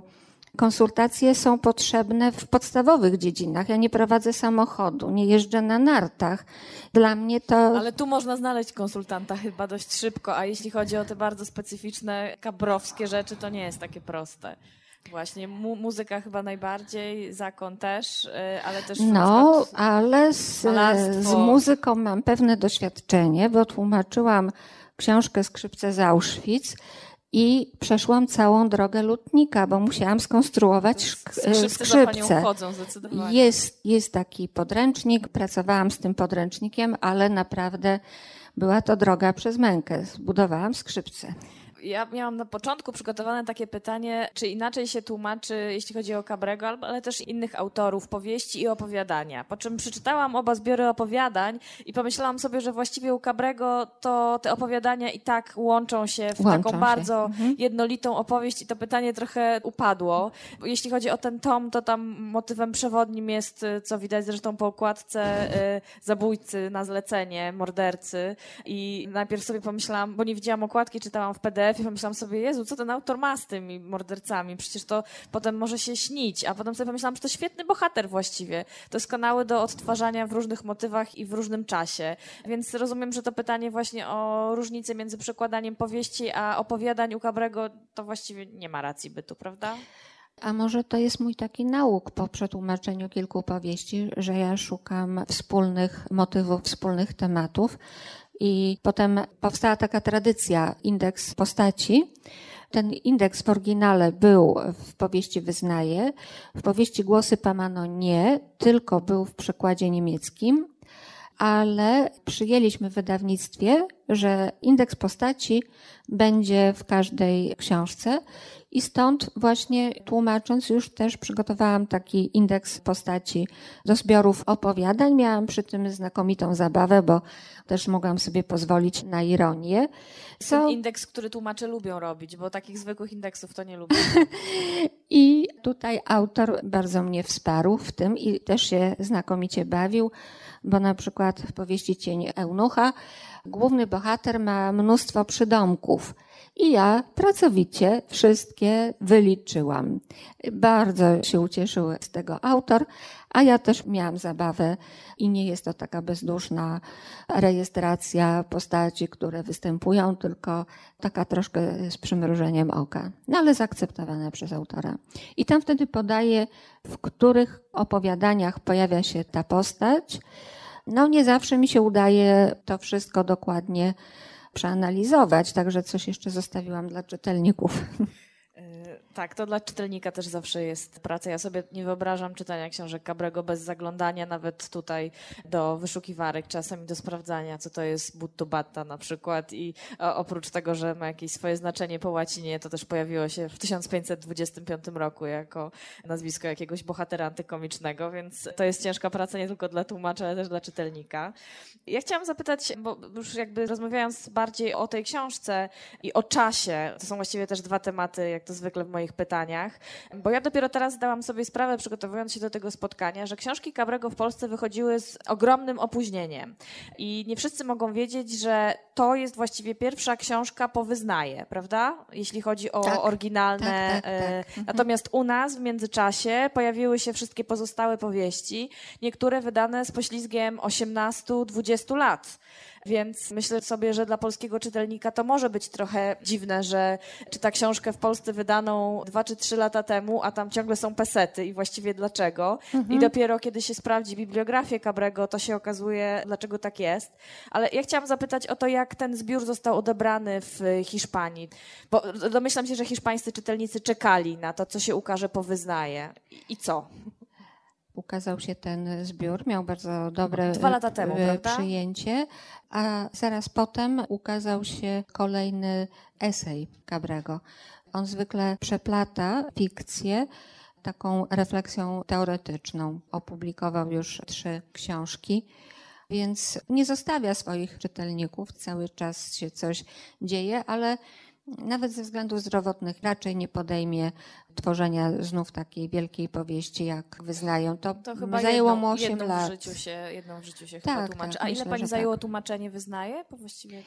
konsultacje są potrzebne w podstawowych dziedzinach. Ja nie prowadzę samochodu, nie jeżdżę na nartach. Dla mnie to. Ale tu można znaleźć konsultanta chyba dość szybko, a jeśli chodzi o te bardzo specyficzne, kabrowskie rzeczy, to nie jest takie proste. Właśnie, mu muzyka chyba najbardziej, zakon też, y, ale też. No, ale z, z, muzyką mam pewne doświadczenie, bo tłumaczyłam książkę Skrzypce z Auschwitz i przeszłam całą drogę lutnika, bo musiałam skonstruować skrzypce. skrzypce. Chodzą, jest, jest taki podręcznik, pracowałam z tym podręcznikiem, ale naprawdę była to droga przez mękę. Zbudowałam skrzypce. Ja miałam na początku przygotowane takie pytanie, czy inaczej się tłumaczy, jeśli chodzi o Cabrego, ale też innych autorów powieści i opowiadania. Po czym przeczytałam oba zbiory opowiadań i pomyślałam sobie, że właściwie u Cabrego to te opowiadania i tak łączą się w łączą taką się. bardzo mhm. jednolitą opowieść i to pytanie trochę upadło. Jeśli chodzi o ten tom, to tam motywem przewodnim jest, co widać zresztą po okładce, y, zabójcy na zlecenie, mordercy. I najpierw sobie pomyślałam, bo nie widziałam okładki, czytałam w PDF, I pomyślałam sobie, Jezu, co ten autor ma z tymi mordercami? Przecież to potem może się śnić. A potem sobie pomyślałam, że to świetny bohater właściwie. Doskonały do odtwarzania w różnych motywach i w różnym czasie. Więc rozumiem, że to pytanie właśnie o różnicę między przekładaniem powieści a opowiadań u Cabrego to właściwie nie ma racji bytu, prawda? A może to jest mój taki nauk po przetłumaczeniu kilku powieści, że ja szukam wspólnych motywów, wspólnych tematów. I potem powstała taka tradycja, indeks postaci. Ten indeks w oryginale był w powieści Wyznaje, w powieści Głosy Pamano nie, tylko był w przekładzie niemieckim, ale przyjęliśmy w wydawnictwie, że indeks postaci będzie w każdej książce i stąd właśnie tłumacząc już też przygotowałam taki indeks postaci do zbiorów opowiadań. Miałam przy tym znakomitą zabawę, bo też mogłam sobie pozwolić na ironię. Co... Ten indeks, który tłumacze lubią robić, bo takich zwykłych indeksów to nie lubię. I tutaj autor bardzo mnie wsparł w tym i też się znakomicie bawił, bo na przykład w powieści Cień Eunucha główny bohater ma mnóstwo przydomków. I ja pracowicie wszystkie wyliczyłam. Bardzo się ucieszył z tego autor, a ja też miałam zabawę i nie jest to taka bezduszna rejestracja postaci, które występują, tylko taka troszkę z przymrużeniem oka, no ale zaakceptowana przez autora. I tam wtedy podaje, w których opowiadaniach pojawia się ta postać. No nie zawsze mi się udaje to wszystko dokładnie przeanalizować, także coś jeszcze zostawiłam dla czytelników. Tak, to dla czytelnika też zawsze jest praca. Ja sobie nie wyobrażam czytania książek Cabrego bez zaglądania nawet tutaj do wyszukiwarek, czasem do sprawdzania, co to jest buttubatta na przykład. I oprócz tego, że ma jakieś swoje znaczenie po łacinie, to też pojawiło się w 1525 roku jako nazwisko jakiegoś bohatera antykomicznego, więc to jest ciężka praca nie tylko dla tłumacza, ale też dla czytelnika. Ja chciałam zapytać, bo już jakby rozmawiając bardziej o tej książce i o czasie, to są właściwie też dwa tematy, jak to zwykle w moich pytaniach, bo ja dopiero teraz zdałam sobie sprawę, przygotowując się do tego spotkania, że książki Cabrego w Polsce wychodziły z ogromnym opóźnieniem. I nie wszyscy mogą wiedzieć, że to jest właściwie pierwsza książka po wyznaje, prawda? Jeśli chodzi o tak, oryginalne. Tak, tak, e, tak. Mhm. Natomiast u nas w międzyczasie pojawiły się wszystkie pozostałe powieści, niektóre wydane z poślizgiem 18-20 lat. Więc myślę sobie, że dla polskiego czytelnika to może być trochę dziwne, że czyta książkę w Polsce wydaną dwa czy trzy lata temu, a tam ciągle są pesety i właściwie dlaczego. Mhm. I dopiero kiedy się sprawdzi bibliografię Cabrego, to się okazuje, dlaczego tak jest. Ale ja chciałam zapytać o to, jak ten zbiór został odebrany w Hiszpanii. Bo domyślam się, że hiszpańscy czytelnicy czekali na to, co się ukaże po wyznaje. I co? Ukazał się ten zbiór, miał bardzo dobre Dwa lata temu, e, przyjęcie, a zaraz potem ukazał się kolejny esej Cabrego. On zwykle przeplata fikcję taką refleksją teoretyczną. Opublikował już trzy książki więc nie zostawia swoich czytelników, cały czas się coś dzieje, ale nawet ze względów zdrowotnych raczej nie podejmie tworzenia znów takiej wielkiej powieści, jak wyznają. To, to chyba zajęło jedną, mu 8 jedną lat. W życiu się, jedną w życiu się tak, chyba tłumaczy. Tak, A ile myślę, pani zajęło tak. tłumaczenie wyznaje? Bo właściwie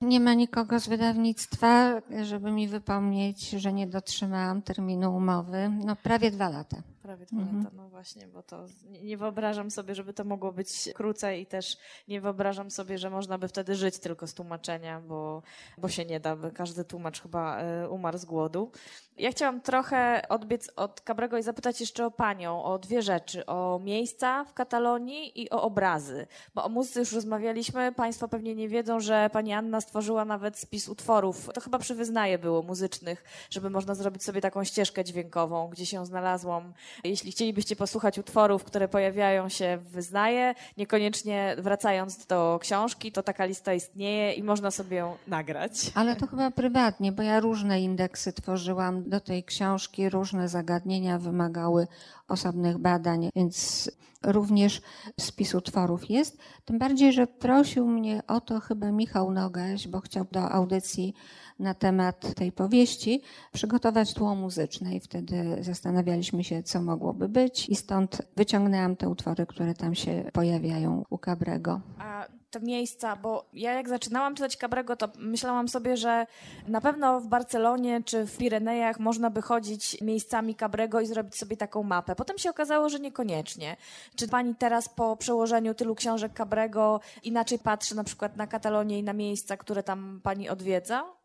nie ma nikogo z wydawnictwa, żeby mi wypomnieć, że nie dotrzymałam terminu umowy. No prawie dwa lata. Prawie dwa mhm. lata, no właśnie, bo to nie, wyobrażam sobie, żeby to mogło być krócej i też nie wyobrażam sobie, że można by wtedy żyć tylko z tłumaczenia, bo, bo się nie da, by każdy tłumacz chyba y, umarł z głodu. Ja chciałam trochę odbiec od Cabrego i zapytać jeszcze o panią, o dwie rzeczy, o miejsca w Katalonii i o obrazy, bo o muzyce już rozmawialiśmy, państwo pewnie nie wiedzą, że pani Anna stworzyła nawet spis utworów, to chyba przy wyznaje było muzycznych, żeby można zrobić sobie taką ścieżkę dźwiękową, gdzie się znalazłam jeśli chcielibyście posłuchać utworów, które pojawiają się w Wyznaje, niekoniecznie wracając do książki, to taka lista istnieje i można sobie ją nagrać. Ale to chyba prywatnie, bo ja różne indeksy tworzyłam do tej książki, różne zagadnienia wymagały osobnych badań, więc również spis utworów jest. Tym bardziej, że prosił mnie o to chyba Michał Nogaś, bo chciał do audycji na temat tej powieści, przygotować tło muzyczne i wtedy zastanawialiśmy się, co mogłoby być i stąd wyciągnęłam te utwory, które tam się pojawiają u Cabrego. A te miejsca, bo ja jak zaczynałam czytać Cabrego, to myślałam sobie, że na pewno w Barcelonie czy w Pirenejach można by chodzić miejscami Cabrego i zrobić sobie taką mapę. Potem się okazało, że niekoniecznie. Czy pani teraz po przełożeniu tylu książek Cabrego inaczej patrzy na przykład na Katalonię i na miejsca, które tam pani odwiedza?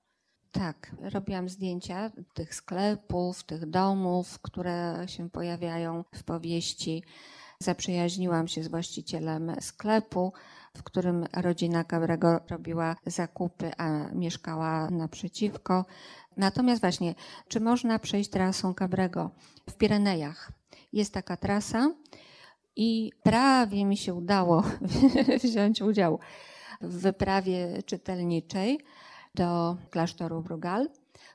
Tak, robiłam zdjęcia tych sklepów, tych domów, które się pojawiają w powieści. Zaprzyjaźniłam się z właścicielem sklepu, w którym rodzina Cabrego robiła zakupy, a mieszkała naprzeciwko. Natomiast właśnie, czy można przejść trasą Cabrego w Pirenejach? Jest taka trasa i prawie mi się udało wziąć udział w wyprawie czytelniczej do klasztoru Brugal,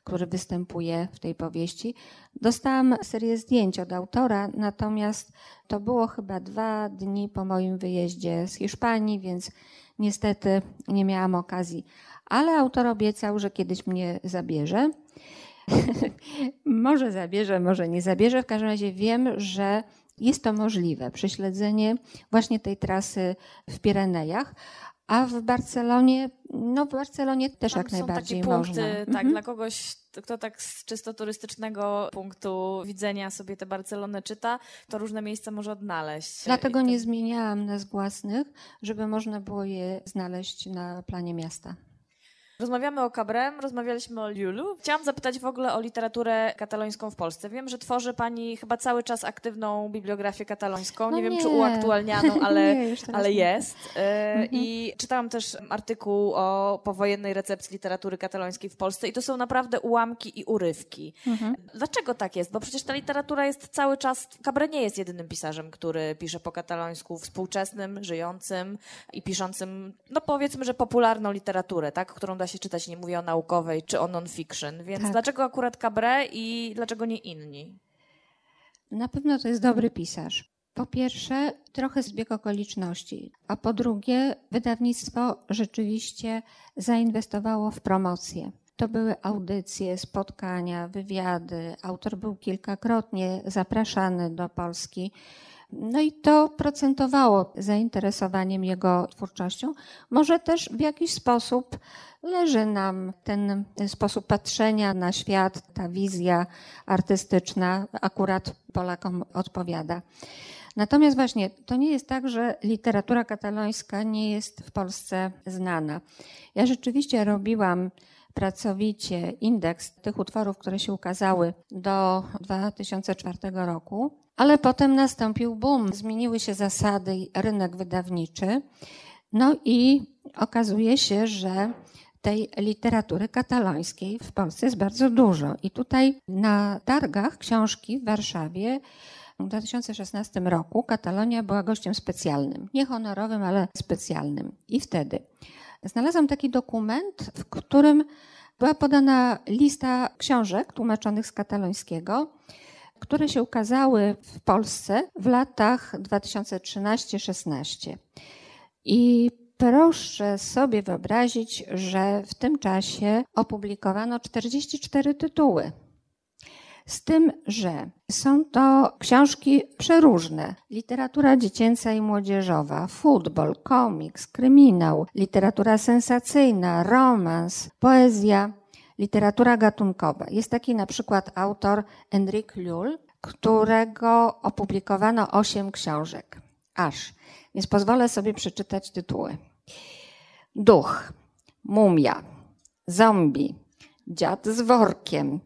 który występuje w tej powieści. Dostałam serię zdjęć od autora, natomiast to było chyba dwa dni po moim wyjeździe z Hiszpanii, więc niestety nie miałam okazji. Ale autor obiecał, że kiedyś mnie zabierze. może zabierze, może nie zabierze. W każdym razie wiem, że jest to możliwe, prześledzenie właśnie tej trasy w Pirenejach. A w Barcelonie, no w Barcelonie też Tam jak są najbardziej takie punkty, można. Tak, Mhm. dla kogoś, kto tak z czysto turystycznego punktu widzenia sobie tę Barcelonę czyta, to różne miejsca może odnaleźć. Dlatego I nie zmieniałam nazw własnych, żeby można było je znaleźć na planie miasta. Rozmawiamy o Cabrem, rozmawialiśmy o Liulu. Chciałam zapytać w ogóle o literaturę katalońską w Polsce. Wiem, że tworzy Pani chyba cały czas aktywną bibliografię katalońską. No nie wiem, nie. czy uaktualnianą, ale, Nie, ale jest. E, Mhm. I czytałam też artykuł o powojennej recepcji literatury katalońskiej w Polsce i to są naprawdę ułamki i urywki. Mhm. Dlaczego tak jest? Bo przecież ta literatura jest cały czas. Cabre nie jest jedynym pisarzem, który pisze po katalońsku, współczesnym, żyjącym i piszącym, no powiedzmy, że popularną literaturę, tak? którą da się czytać, nie mówię o naukowej czy o non-fiction. Więc Tak. dlaczego akurat Cabre i dlaczego nie inni? Na pewno to jest dobry pisarz. Po pierwsze, trochę zbieg okoliczności, a po drugie, wydawnictwo rzeczywiście zainwestowało w promocję. To były audycje, spotkania, wywiady. Autor był kilkakrotnie zapraszany do Polski. No i to procentowało zainteresowaniem jego twórczością. Może też w jakiś sposób leży nam ten sposób patrzenia na świat, ta wizja artystyczna akurat Polakom odpowiada. Natomiast właśnie to nie jest tak, że literatura katalońska nie jest w Polsce znana. Ja rzeczywiście robiłam pracowicie indeks tych utworów, które się ukazały do 2004 roku, ale potem nastąpił boom, zmieniły się zasady, i rynek wydawniczy. No i okazuje się, że tej literatury katalońskiej w Polsce jest bardzo dużo. I tutaj na targach książki w Warszawie w 2016 roku Katalonia była gościem specjalnym. Nie honorowym, ale specjalnym. I wtedy znalazłam taki dokument, w którym była podana lista książek tłumaczonych z katalońskiego, które się ukazały w Polsce w latach 2013-16. I proszę sobie wyobrazić, że w tym czasie opublikowano 44 tytuły. Z tym, że są to książki przeróżne. Literatura dziecięca i młodzieżowa, futbol, komiks, kryminał, literatura sensacyjna, romans, poezja, literatura gatunkowa. Jest taki na przykład autor Enrique Llull, którego opublikowano osiem książek. Aż. Więc pozwolę sobie przeczytać tytuły. Duch, mumia, zombie, dziad z workiem,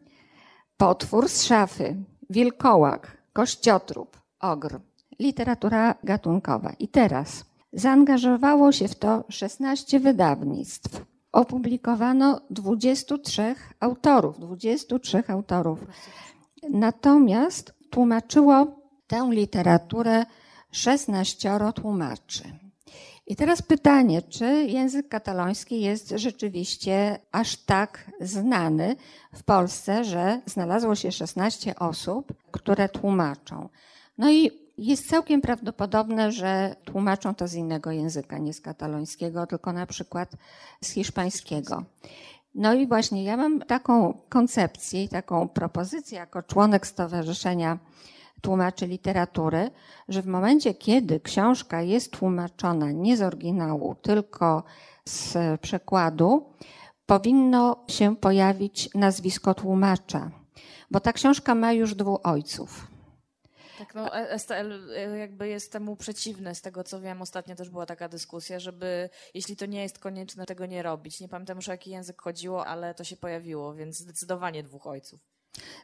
potwór z szafy, wilkołak, kościotrup, ogr. Literatura gatunkowa. I teraz zaangażowało się w to 16 wydawnictw. Opublikowano 23 autorów, 23 autorów. Natomiast tłumaczyło tę literaturę 16 tłumaczy. I teraz pytanie, czy język kataloński jest rzeczywiście aż tak znany w Polsce, że znalazło się 16 osób, które tłumaczą. No i jest całkiem prawdopodobne, że tłumaczą to z innego języka, nie z katalońskiego, tylko na przykład z hiszpańskiego. No i właśnie ja mam taką koncepcję i taką propozycję jako członek Stowarzyszenia Tłumaczy Literatury, że w momencie, kiedy książka jest tłumaczona nie z oryginału, tylko z przekładu, powinno się pojawić nazwisko tłumacza, bo ta książka ma już dwóch ojców. Tak, no STL jakby jest temu przeciwny, z tego co wiem. Ostatnio też była taka dyskusja, żeby jeśli to nie jest konieczne, tego nie robić. Nie pamiętam już o jaki język chodziło, ale to się pojawiło, więc zdecydowanie dwóch ojców.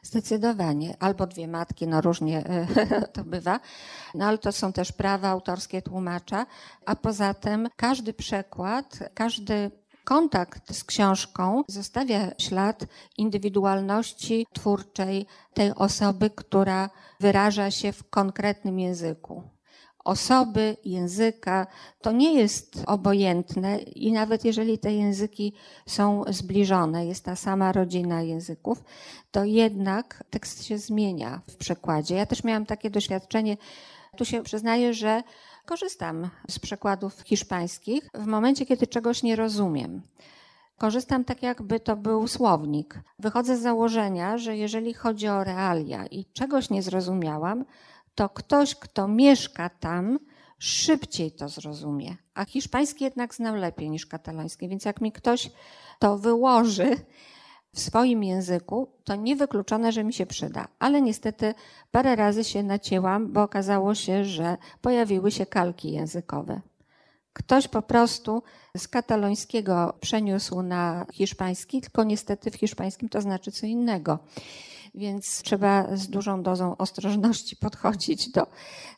Zdecydowanie. Albo dwie matki, no różnie to bywa. No ale to są też prawa autorskie tłumacza. A poza tym każdy przekład, każdy kontakt z książką zostawia ślad indywidualności twórczej tej osoby, która wyraża się w konkretnym języku. Osoby, języka, to nie jest obojętne i nawet jeżeli te języki są zbliżone, jest ta sama rodzina języków, to jednak tekst się zmienia w przekładzie. Ja też miałam takie doświadczenie, tu się przyznaję, że korzystam z przekładów hiszpańskich w momencie, kiedy czegoś nie rozumiem. Korzystam tak, jakby to był słownik. Wychodzę z założenia, że jeżeli chodzi o realia i czegoś nie zrozumiałam, to ktoś, kto mieszka tam, szybciej to zrozumie. A hiszpański jednak znam lepiej niż kataloński, więc jak mi ktoś to wyłoży w swoim języku, to niewykluczone, że mi się przyda. Ale niestety parę razy się nacięłam, bo okazało się, że pojawiły się kalki językowe. Ktoś po prostu z katalońskiego przeniósł na hiszpański, tylko niestety w hiszpańskim to znaczy co innego. Więc trzeba z dużą dozą ostrożności podchodzić do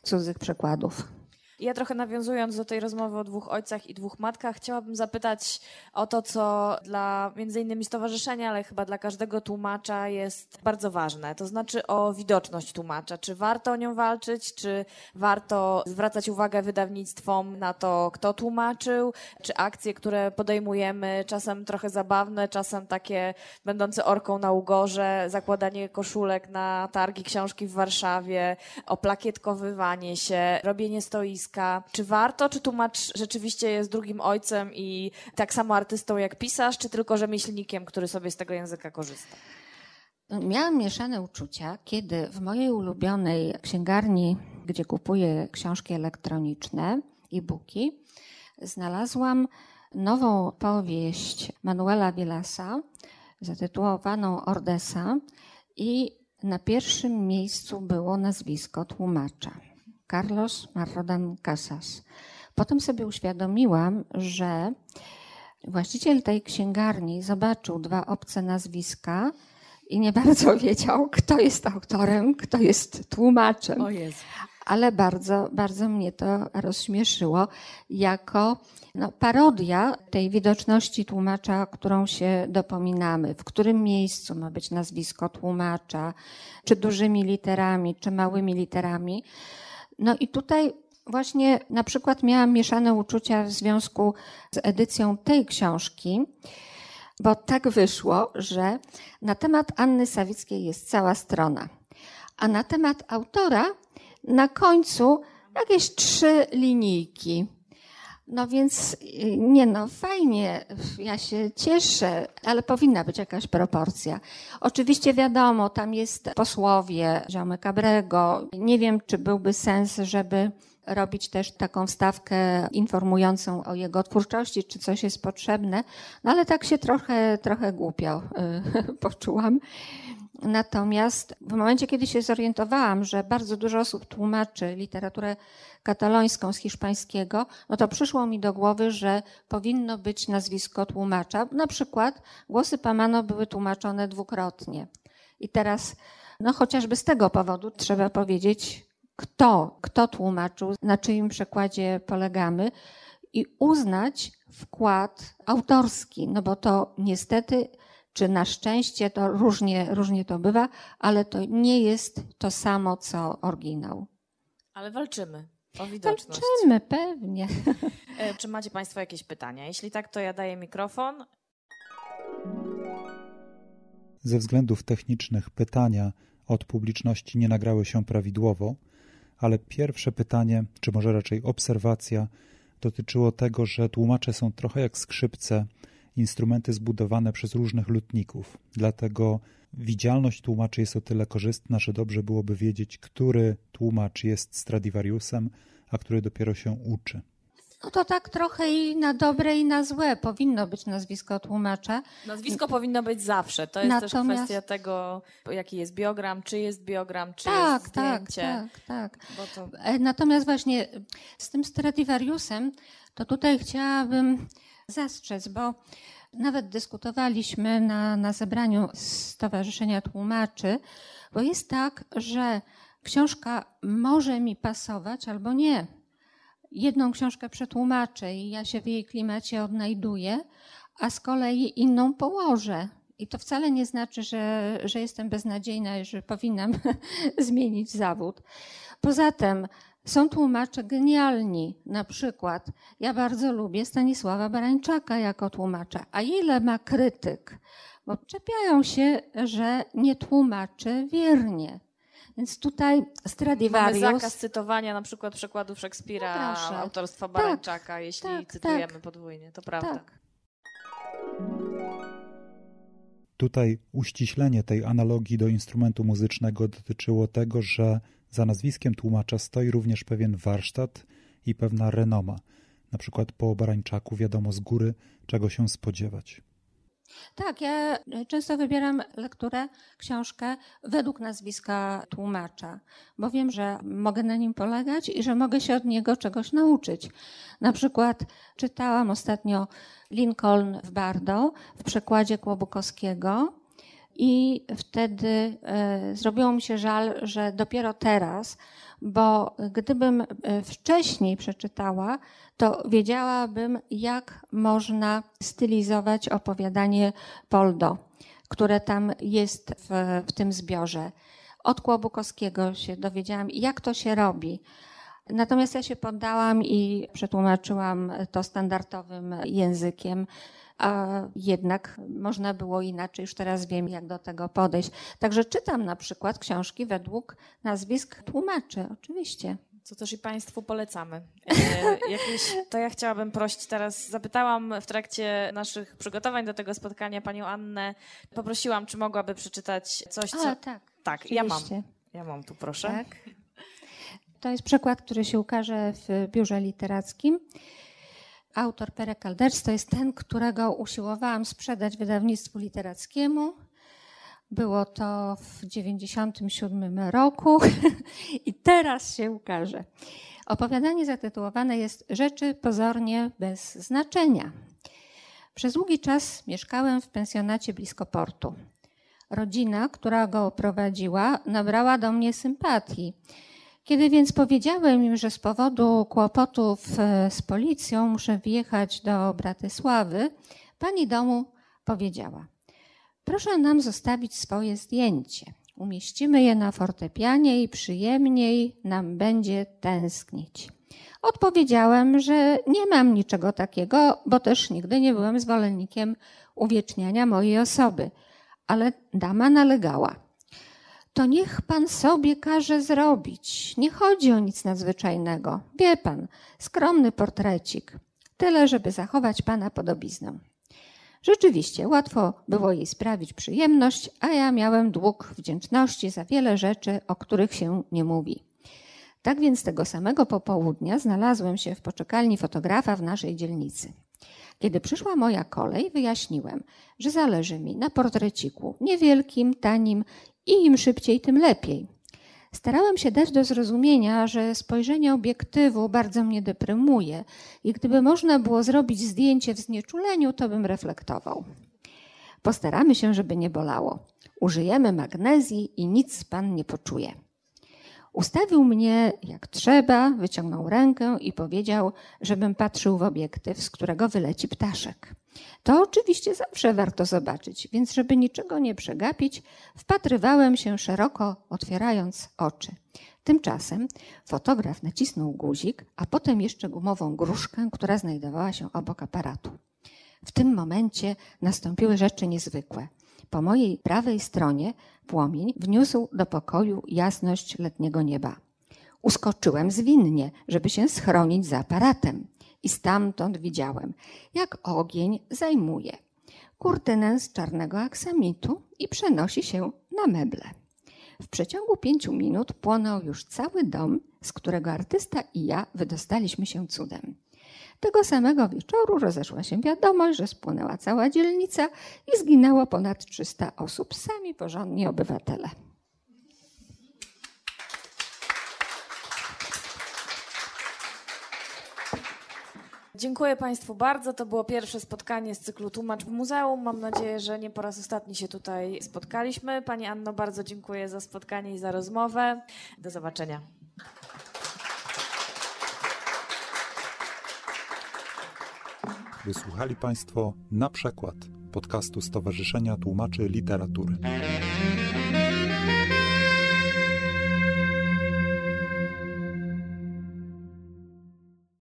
cudzych przekładów. Ja trochę nawiązując do tej rozmowy o dwóch ojcach i dwóch matkach, chciałabym zapytać o to, co dla między innymi stowarzyszenia, ale chyba dla każdego tłumacza jest bardzo ważne. To znaczy o widoczność tłumacza. Czy warto o nią walczyć, czy warto zwracać uwagę wydawnictwom na to, kto tłumaczył, czy akcje, które podejmujemy, czasem trochę zabawne, czasem takie będące orką na ugorze, zakładanie koszulek na targi książki w Warszawie, oplakietkowywanie się, robienie stoisk czy warto, czy tłumacz rzeczywiście jest drugim ojcem i tak samo artystą jak pisarz, czy tylko rzemieślnikiem, który sobie z tego języka korzysta? Miałam mieszane uczucia, kiedy w mojej ulubionej księgarni, gdzie kupuję książki elektroniczne, e-booki, znalazłam nową powieść Manuela Villasa zatytułowaną Ordesa i na pierwszym miejscu było nazwisko tłumacza. Carlos Marrodan Casas. Potem sobie uświadomiłam, że właściciel tej księgarni zobaczył dwa obce nazwiska i nie bardzo wiedział, kto jest autorem, kto jest tłumaczem. O Jezu. Ale bardzo, bardzo mnie to rozśmieszyło jako no, parodia tej widoczności tłumacza, którą się dopominamy. W którym miejscu ma być nazwisko tłumacza, czy dużymi literami, czy małymi literami. No i tutaj właśnie na przykład miałam mieszane uczucia w związku z edycją tej książki, bo tak wyszło, że na temat Anny Sawickiej jest cała strona, a na temat autora na końcu jakieś trzy linijki. No więc nie no, fajnie, ja się cieszę, ale powinna być jakaś proporcja. Oczywiście wiadomo, tam jest posłowie, ziomy Cabrego. Nie wiem, czy byłby sens, żeby robić też taką wstawkę informującą o jego twórczości, czy coś jest potrzebne, no ale tak się trochę, trochę głupio y, poczułam. Natomiast w momencie, kiedy się zorientowałam, że bardzo dużo osób tłumaczy literaturę katalońską z hiszpańskiego, no to przyszło mi do głowy, że powinno być nazwisko tłumacza. Na przykład głosy Pamano były tłumaczone dwukrotnie. I teraz, no chociażby z tego powodu trzeba powiedzieć, kto, kto tłumaczył, na czyim przekładzie polegamy i uznać wkład autorski, no bo to niestety czy na szczęście, to różnie, różnie to bywa, ale to nie jest to samo, co oryginał. Ale walczymy o widoczność. Walczymy, pewnie. E, czy macie Państwo jakieś pytania? Jeśli tak, to ja daję mikrofon. Ze względów technicznych pytania od publiczności nie nagrały się prawidłowo, ale pierwsze pytanie, czy może raczej obserwacja, dotyczyło tego, że tłumacze są trochę jak skrzypce, instrumenty zbudowane przez różnych lutników. Dlatego widzialność tłumaczy jest o tyle korzystna, że dobrze byłoby wiedzieć, który tłumacz jest Stradivariusem, a który dopiero się uczy. No to tak trochę i na dobre i na złe powinno być nazwisko tłumacza. Nazwisko powinno być zawsze. To jest Natomiast... też kwestia tego, jaki jest biogram, czy jest biogram, czy tak, jest tak, zdjęcie. Tak, tak, to... E, natomiast właśnie z tym Stradivariusem, to tutaj chciałabym zastrzec, bo nawet dyskutowaliśmy na, na zebraniu Stowarzyszenia Tłumaczy, bo jest tak, że książka może mi pasować albo nie. Jedną książkę przetłumaczę i ja się w jej klimacie odnajduję, a z kolei inną położę. I to wcale nie znaczy, że, że jestem beznadziejna i że powinnam zmienić zawód. Poza tym, są tłumacze genialni. Na przykład ja bardzo lubię Stanisława Barańczaka jako tłumacza. A ile ma krytyk? Bo czepiają się, że nie tłumaczy wiernie. Więc tutaj Stradivarius... Mamy zakaz cytowania na przykład przekładów Szekspira, no autorstwa tak, Barańczaka, tak, jeśli tak, cytujemy tak, podwójnie. To prawda. Tak. Tutaj uściślenie tej analogii do instrumentu muzycznego dotyczyło tego, że Za nazwiskiem tłumacza stoi również pewien warsztat i pewna renoma. Na przykład po Barańczaku wiadomo z góry, czego się spodziewać. Tak, ja często wybieram lekturę, książkę według nazwiska tłumacza, bo wiem, że mogę na nim polegać i że mogę się od niego czegoś nauczyć. Na przykład czytałam ostatnio Lincoln w Bardo w przekładzie Kłobukowskiego i wtedy e, zrobiło mi się żal, że dopiero teraz, bo gdybym e, wcześniej przeczytała, to wiedziałabym, jak można stylizować opowiadanie Poldo, które tam jest w, w tym zbiorze. Od Kłobukowskiego się dowiedziałam, jak to się robi. Natomiast ja się poddałam i przetłumaczyłam to standardowym językiem a jednak można było inaczej, już teraz wiem, jak do tego podejść. Także czytam na przykład książki według nazwisk tłumaczy, oczywiście. Co też i Państwu polecamy. E, jakieś, to ja chciałabym prosić teraz, zapytałam w trakcie naszych przygotowań do tego spotkania panią Annę, poprosiłam, czy mogłaby przeczytać coś, co... A, tak, tak ja mam. Ja mam tu, proszę. Tak. To jest przykład, który się ukaże w biurze literackim. Autor Pere Calders to jest ten, którego usiłowałam sprzedać wydawnictwu literackiemu. Było to w 1997 roku i teraz się ukaże. Opowiadanie zatytułowane jest Rzeczy pozornie bez znaczenia. Przez długi czas mieszkałem w pensjonacie blisko portu. Rodzina, która go prowadziła, nabrała do mnie sympatii kiedy więc powiedziałem im, że z powodu kłopotów e, z policją muszę wjechać do Bratysławy, pani domu powiedziała: Proszę nam zostawić swoje zdjęcie. Umieścimy je na fortepianie i przyjemniej nam będzie tęsknić. Odpowiedziałem, że nie mam niczego takiego, bo też nigdy nie byłem zwolennikiem uwieczniania mojej osoby. Ale dama nalegała to niech pan sobie każe zrobić. Nie chodzi o nic nadzwyczajnego. Wie pan, skromny portrecik. Tyle, żeby zachować pana podobiznę. Rzeczywiście, łatwo było jej sprawić przyjemność, a ja miałem dług wdzięczności za wiele rzeczy, o których się nie mówi. Tak więc tego samego popołudnia znalazłem się w poczekalni fotografa w naszej dzielnicy. Kiedy przyszła moja kolej, wyjaśniłem, że zależy mi na portreciku niewielkim, tanim i im szybciej, tym lepiej. Starałem się dać do zrozumienia, że spojrzenie obiektywu bardzo mnie deprymuje i gdyby można było zrobić zdjęcie w znieczuleniu, to bym reflektował. Postaramy się, żeby nie bolało. Użyjemy magnezji i nic pan nie poczuje. Ustawił mnie jak trzeba, wyciągnął rękę i powiedział, żebym patrzył w obiektyw, z którego wyleci ptaszek. To oczywiście zawsze warto zobaczyć, więc żeby niczego nie przegapić, wpatrywałem się szeroko, otwierając oczy. Tymczasem fotograf nacisnął guzik, a potem jeszcze gumową gruszkę, która znajdowała się obok aparatu. W tym momencie nastąpiły rzeczy niezwykłe. Po mojej prawej stronie płomień wniósł do pokoju jasność letniego nieba. Uskoczyłem zwinnie, żeby się schronić za aparatem i stamtąd widziałem, jak ogień zajmuje kurtynę z czarnego aksamitu i przenosi się na meble. W przeciągu pięciu minut płonął już cały dom, z którego artysta i ja wydostaliśmy się cudem. Tego samego wieczoru rozeszła się wiadomość, że spłonęła cała dzielnica i zginęło ponad 300 osób, sami porządni obywatele. Dziękuję Państwu bardzo. To było pierwsze spotkanie z cyklu Tłumacz w Muzeum. Mam nadzieję, że nie po raz ostatni się tutaj spotkaliśmy. Pani Anno, bardzo dziękuję za spotkanie i za rozmowę. Do zobaczenia. Wysłuchali Państwo na przykład podcastu Stowarzyszenia Tłumaczy Literatury.